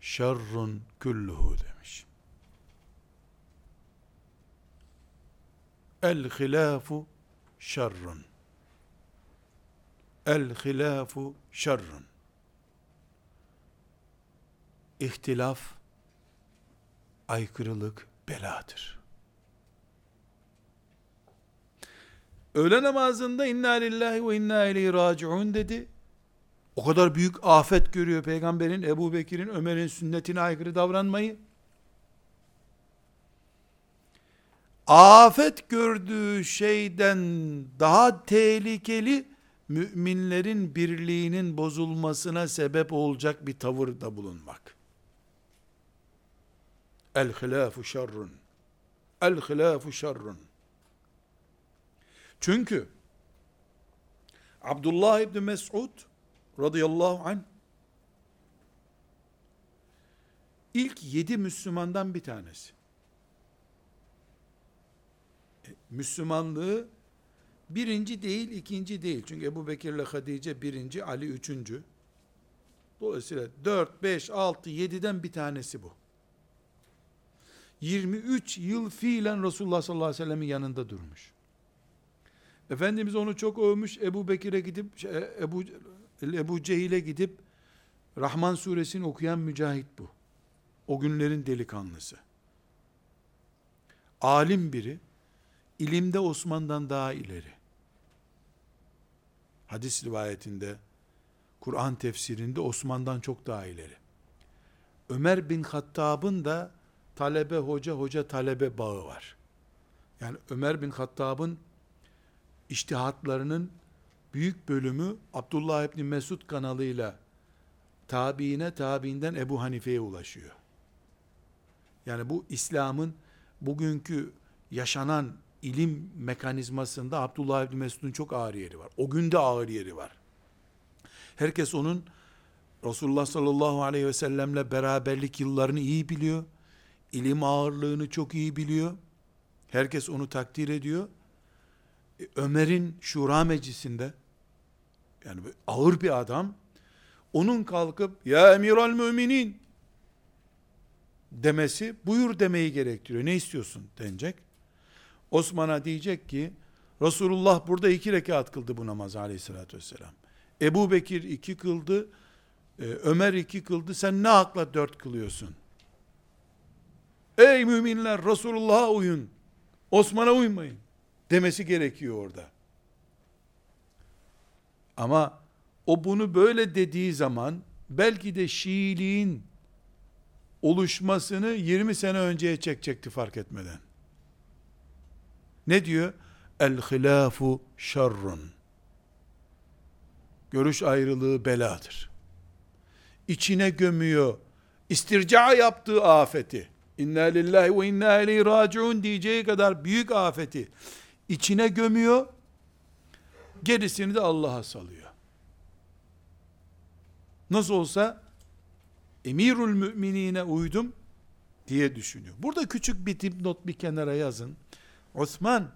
şerrun kulluhu demiş. El hilafu şerrun. El hilafu şerrun. İhtilaf, aykırılık beladır. Öğle namazında inna lillahi ve inna ileyhi raciun dedi. O kadar büyük afet görüyor peygamberin, Ebu Bekir'in, Ömer'in sünnetine aykırı davranmayı. Afet gördüğü şeyden daha tehlikeli müminlerin birliğinin bozulmasına sebep olacak bir tavırda bulunmak. El hilafu şerrun. El hilafu şerrun. Çünkü Abdullah İbni Mes'ud radıyallahu anh ilk yedi Müslümandan bir tanesi. E, Müslümanlığı birinci değil, ikinci değil. Çünkü Ebu Bekir ile Hadice birinci, Ali üçüncü. Dolayısıyla dört, beş, altı, yediden bir tanesi bu. 23 yıl fiilen Resulullah sallallahu aleyhi ve sellemin yanında durmuş. Efendimiz onu çok övmüş. Ebu Bekir'e gidip, şey, Ebu, Ebu Cehil'e gidip, Rahman suresini okuyan mücahit bu. O günlerin delikanlısı. Alim biri, ilimde Osman'dan daha ileri. Hadis rivayetinde, Kur'an tefsirinde Osman'dan çok daha ileri. Ömer bin Hattab'ın da talebe hoca hoca talebe bağı var. Yani Ömer bin Hattab'ın iştihatlarının büyük bölümü Abdullah İbni Mesud kanalıyla tabiine tabiinden Ebu Hanife'ye ulaşıyor. Yani bu İslam'ın bugünkü yaşanan ilim mekanizmasında Abdullah İbni Mesud'un çok ağır yeri var. O günde ağır yeri var. Herkes onun Resulullah sallallahu aleyhi ve sellemle beraberlik yıllarını iyi biliyor. İlim ağırlığını çok iyi biliyor. Herkes onu takdir ediyor. E, Ömer'in şura meclisinde yani ağır bir adam onun kalkıp ya emiral müminin demesi buyur demeyi gerektiriyor. Ne istiyorsun denecek. Osman'a diyecek ki Resulullah burada iki rekat kıldı bu namaz aleyhissalatü vesselam. Ebu Bekir iki kıldı, e, Ömer iki kıldı, sen ne hakla dört kılıyorsun? Ey müminler Resulullah'a uyun, Osman'a uymayın. Demesi gerekiyor orada. Ama o bunu böyle dediği zaman belki de Şiiliğin oluşmasını 20 sene önceye çekecekti fark etmeden. Ne diyor? El hilafu şerrun. Görüş ayrılığı beladır. İçine gömüyor. İstirca yaptığı afeti. İnna lillahi ve inna ileyhi raciun diyeceği kadar büyük afeti içine gömüyor. Gerisini de Allah'a salıyor. Nasıl olsa emirül müminine uydum diye düşünüyor. Burada küçük bir dipnot bir kenara yazın. Osman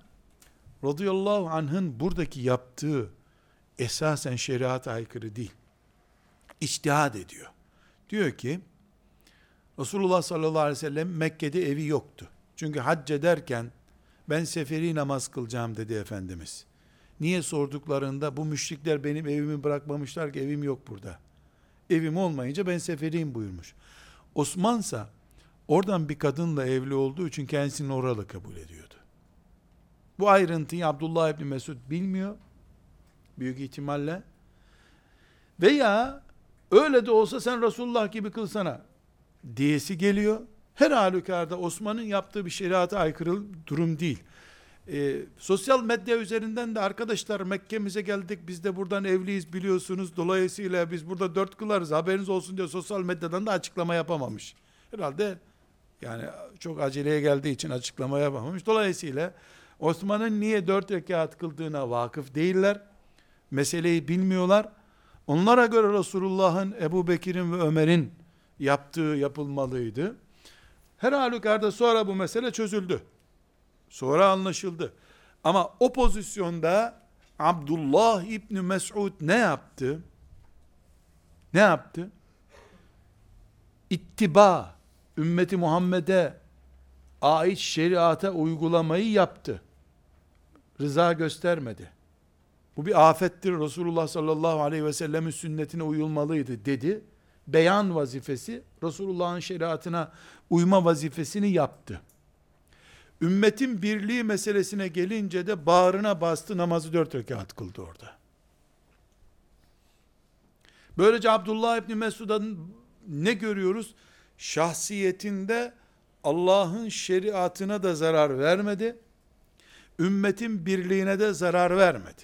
radıyallahu anh'ın buradaki yaptığı esasen şeriat aykırı değil. İçtihad ediyor. Diyor ki Resulullah sallallahu aleyhi ve sellem Mekke'de evi yoktu. Çünkü hac ederken ben seferi namaz kılacağım dedi Efendimiz. Niye sorduklarında bu müşrikler benim evimi bırakmamışlar ki evim yok burada. Evim olmayınca ben seferiyim buyurmuş. Osmansa oradan bir kadınla evli olduğu için kendisini oralı kabul ediyordu. Bu ayrıntıyı Abdullah İbni Mesud bilmiyor. Büyük ihtimalle. Veya öyle de olsa sen Resulullah gibi kılsana diyesi geliyor. Her halükarda Osman'ın yaptığı bir şeriata aykırı durum değil. E, sosyal medya üzerinden de arkadaşlar Mekke'mize geldik biz de buradan evliyiz biliyorsunuz dolayısıyla biz burada dört kılarız haberiniz olsun diye sosyal medyadan da açıklama yapamamış. Herhalde yani çok aceleye geldiği için açıklama yapamamış. Dolayısıyla Osman'ın niye dört rekat kıldığına vakıf değiller. Meseleyi bilmiyorlar. Onlara göre Resulullah'ın, Ebu Bekir'in ve Ömer'in yaptığı yapılmalıydı. Her halükarda sonra bu mesele çözüldü. Sonra anlaşıldı. Ama o pozisyonda Abdullah İbni Mes'ud ne yaptı? Ne yaptı? İttiba, ümmeti Muhammed'e ait şeriata uygulamayı yaptı. Rıza göstermedi. Bu bir afettir. Resulullah sallallahu aleyhi ve sellemin sünnetine uyulmalıydı dedi. Beyan vazifesi, Resulullah'ın şeriatına uyma vazifesini yaptı. Ümmetin birliği meselesine gelince de bağrına bastı namazı dört rekat kıldı orada. Böylece Abdullah İbni Mesud'dan ne görüyoruz? Şahsiyetinde Allah'ın şeriatına da zarar vermedi. Ümmetin birliğine de zarar vermedi.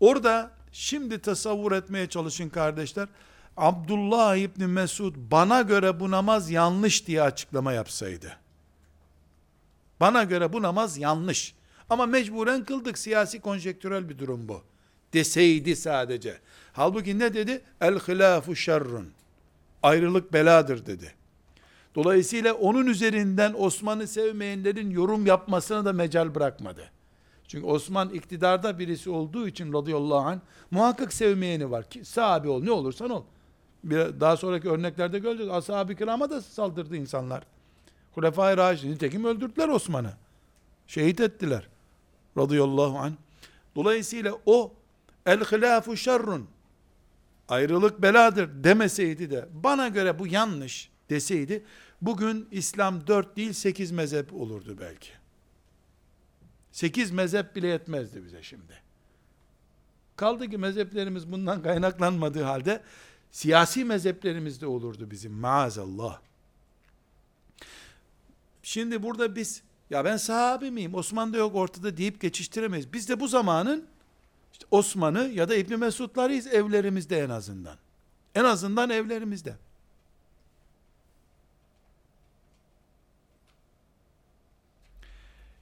Orada şimdi tasavvur etmeye çalışın kardeşler. Abdullah İbni Mesud bana göre bu namaz yanlış diye açıklama yapsaydı. Bana göre bu namaz yanlış. Ama mecburen kıldık siyasi konjektürel bir durum bu. Deseydi sadece. Halbuki ne dedi? El hilafu şerrun. Ayrılık beladır dedi. Dolayısıyla onun üzerinden Osman'ı sevmeyenlerin yorum yapmasına da mecal bırakmadı. Çünkü Osman iktidarda birisi olduğu için radıyallahu anh muhakkak sevmeyeni var. Ki, sahabi ol ne olursan ol. Bir, daha sonraki örneklerde göreceğiz. Ashab-ı kirama da saldırdı insanlar. Hulefai Raşidin nitekim öldürdüler Osman'ı. Şehit ettiler. Radıyallahu anh. Dolayısıyla o el hilafu şerrun ayrılık beladır demeseydi de bana göre bu yanlış deseydi bugün İslam dört değil sekiz mezhep olurdu belki. Sekiz mezhep bile yetmezdi bize şimdi. Kaldı ki mezheplerimiz bundan kaynaklanmadığı halde siyasi mezheplerimiz de olurdu bizim maazallah. Şimdi burada biz ya ben sahabi miyim? Osman da yok ortada deyip geçiştiremeyiz. Biz de bu zamanın işte Osman'ı ya da İbni Mesud'larıyız evlerimizde en azından. En azından evlerimizde.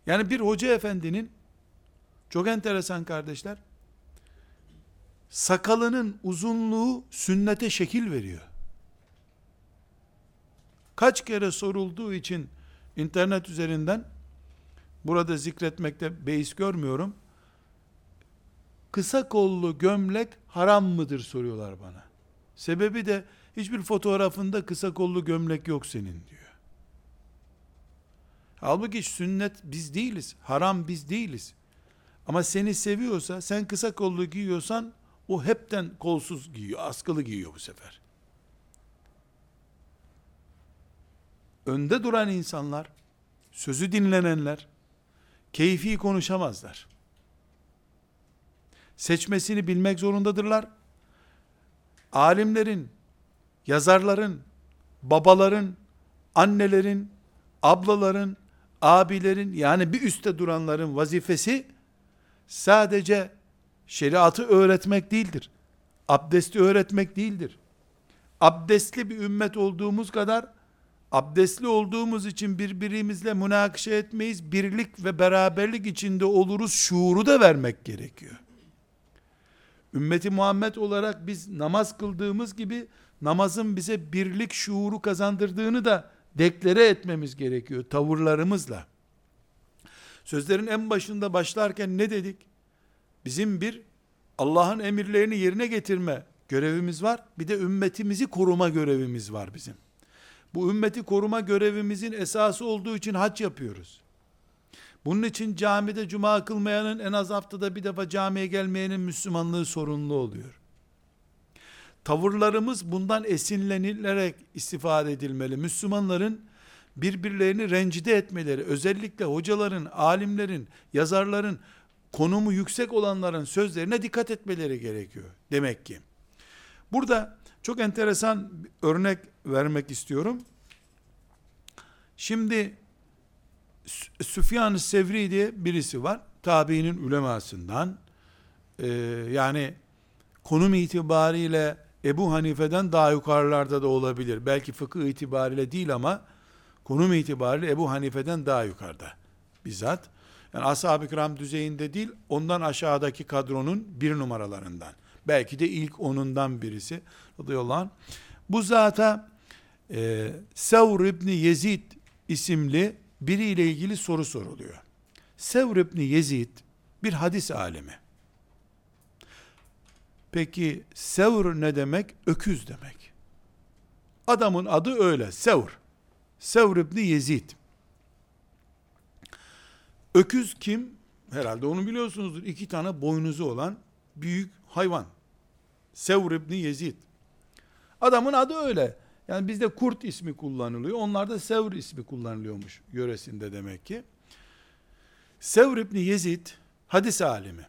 Yani bir hoca efendinin çok enteresan kardeşler sakalının uzunluğu sünnete şekil veriyor. Kaç kere sorulduğu için internet üzerinden burada zikretmekte beis görmüyorum. Kısa kollu gömlek haram mıdır soruyorlar bana. Sebebi de hiçbir fotoğrafında kısa kollu gömlek yok senin diyor. Halbuki sünnet biz değiliz. Haram biz değiliz. Ama seni seviyorsa, sen kısa kollu giyiyorsan, o hepten kolsuz giyiyor, askılı giyiyor bu sefer. Önde duran insanlar, sözü dinlenenler, keyfi konuşamazlar. Seçmesini bilmek zorundadırlar. Alimlerin, yazarların, babaların, annelerin, ablaların, abilerin yani bir üstte duranların vazifesi sadece şeriatı öğretmek değildir. Abdesti öğretmek değildir. Abdestli bir ümmet olduğumuz kadar abdestli olduğumuz için birbirimizle münakışa etmeyiz. Birlik ve beraberlik içinde oluruz. Şuuru da vermek gerekiyor. Ümmeti Muhammed olarak biz namaz kıldığımız gibi namazın bize birlik şuuru kazandırdığını da deklare etmemiz gerekiyor tavırlarımızla. Sözlerin en başında başlarken ne dedik? Bizim bir Allah'ın emirlerini yerine getirme görevimiz var. Bir de ümmetimizi koruma görevimiz var bizim. Bu ümmeti koruma görevimizin esası olduğu için hac yapıyoruz. Bunun için camide cuma kılmayanın en az haftada bir defa camiye gelmeyenin Müslümanlığı sorunlu oluyor. Tavırlarımız bundan esinlenilerek istifade edilmeli. Müslümanların birbirlerini rencide etmeleri, özellikle hocaların, alimlerin, yazarların, konumu yüksek olanların sözlerine dikkat etmeleri gerekiyor. Demek ki. Burada çok enteresan örnek vermek istiyorum. Şimdi Süfyan-ı Sevri diye birisi var. Tabiinin ulemasından. Ee, yani konum itibariyle Ebu Hanife'den daha yukarılarda da olabilir. Belki fıkıh itibariyle değil ama konum itibariyle Ebu Hanife'den daha yukarıda. Bizzat. Yani ashab-ı kiram düzeyinde değil, ondan aşağıdaki kadronun bir numaralarından. Belki de ilk onundan birisi. Radıyallahu. Bu zata e, Sevr İbni Yezid isimli biriyle ilgili soru soruluyor. Sevr İbni Yezid bir hadis alemi. Peki Sevr ne demek? Öküz demek. Adamın adı öyle. Sevr. Sevr İbni Yezid. Öküz kim? Herhalde onu biliyorsunuzdur. İki tane boynuzu olan büyük hayvan. Sevr İbni Yezid. Adamın adı öyle. Yani bizde kurt ismi kullanılıyor. Onlarda Sevr ismi kullanılıyormuş yöresinde demek ki. Sevr İbni Yezid hadis alimi.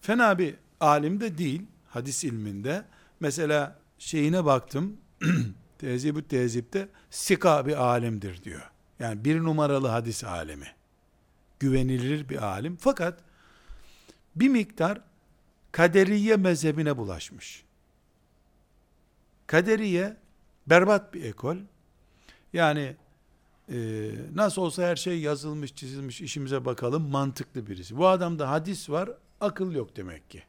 Fena bir alim de değil hadis ilminde. Mesela şeyine baktım. Tezib-ü Tezib'de sika bir alimdir diyor. Yani bir numaralı hadis alemi. Güvenilir bir alim. Fakat bir miktar kaderiye mezhebine bulaşmış. Kaderiye berbat bir ekol. Yani e, nasıl olsa her şey yazılmış, çizilmiş, işimize bakalım mantıklı birisi. Bu adamda hadis var, akıl yok demek ki.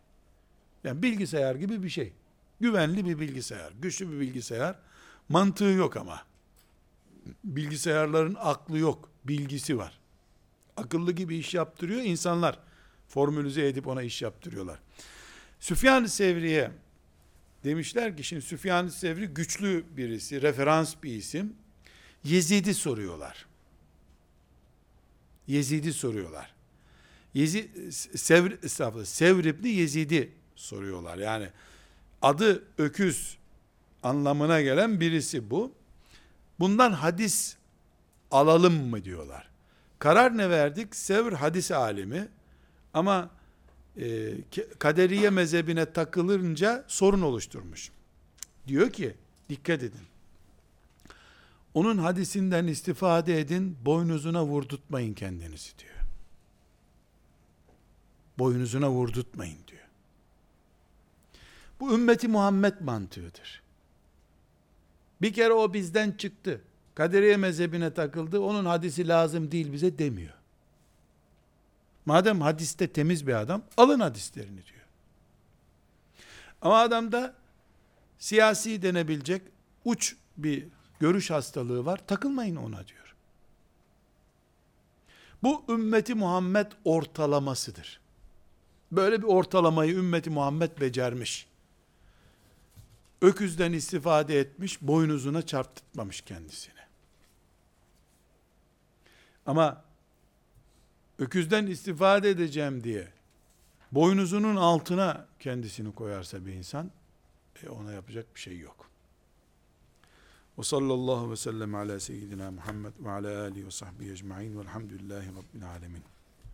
Yani bilgisayar gibi bir şey. Güvenli bir bilgisayar, güçlü bir bilgisayar. Mantığı yok ama. Bilgisayarların aklı yok, bilgisi var. Akıllı gibi iş yaptırıyor insanlar. Formülize edip ona iş yaptırıyorlar. Süfyan-ı Sevri'ye demişler ki şimdi Süfyan-ı Sevri güçlü birisi, referans bir isim. Yezid'i soruyorlar. Yezid'i soruyorlar. Yezid, Sevr, estağfurullah, Sevr İbni Yezid'i soruyorlar. Yani adı öküz anlamına gelen birisi bu. Bundan hadis alalım mı diyorlar. Karar ne verdik? Sevr hadis alimi ama e, kaderiye mezhebine takılınca sorun oluşturmuş. Diyor ki dikkat edin. Onun hadisinden istifade edin, boynuzuna vurdurtmayın kendinizi diyor. Boynuzuna vurdurtmayın diyor. Bu ümmeti Muhammed mantığıdır. Bir kere o bizden çıktı. Kaderiye mezhebine takıldı. Onun hadisi lazım değil bize demiyor. Madem hadiste temiz bir adam, alın hadislerini diyor. Ama adamda siyasi denebilecek uç bir görüş hastalığı var. Takılmayın ona diyor. Bu ümmeti Muhammed ortalamasıdır. Böyle bir ortalamayı ümmeti Muhammed becermiş. Öküzden istifade etmiş, boynuzuna çarptırmamış kendisini. Ama öküzden istifade edeceğim diye boynuzunun altına kendisini koyarsa bir insan e ona yapacak bir şey yok. Ve sallallahu ve sellem ala seyyidina Muhammed ve ala alihi ve sahbihi ecma'in velhamdülillahi rabbil alemin.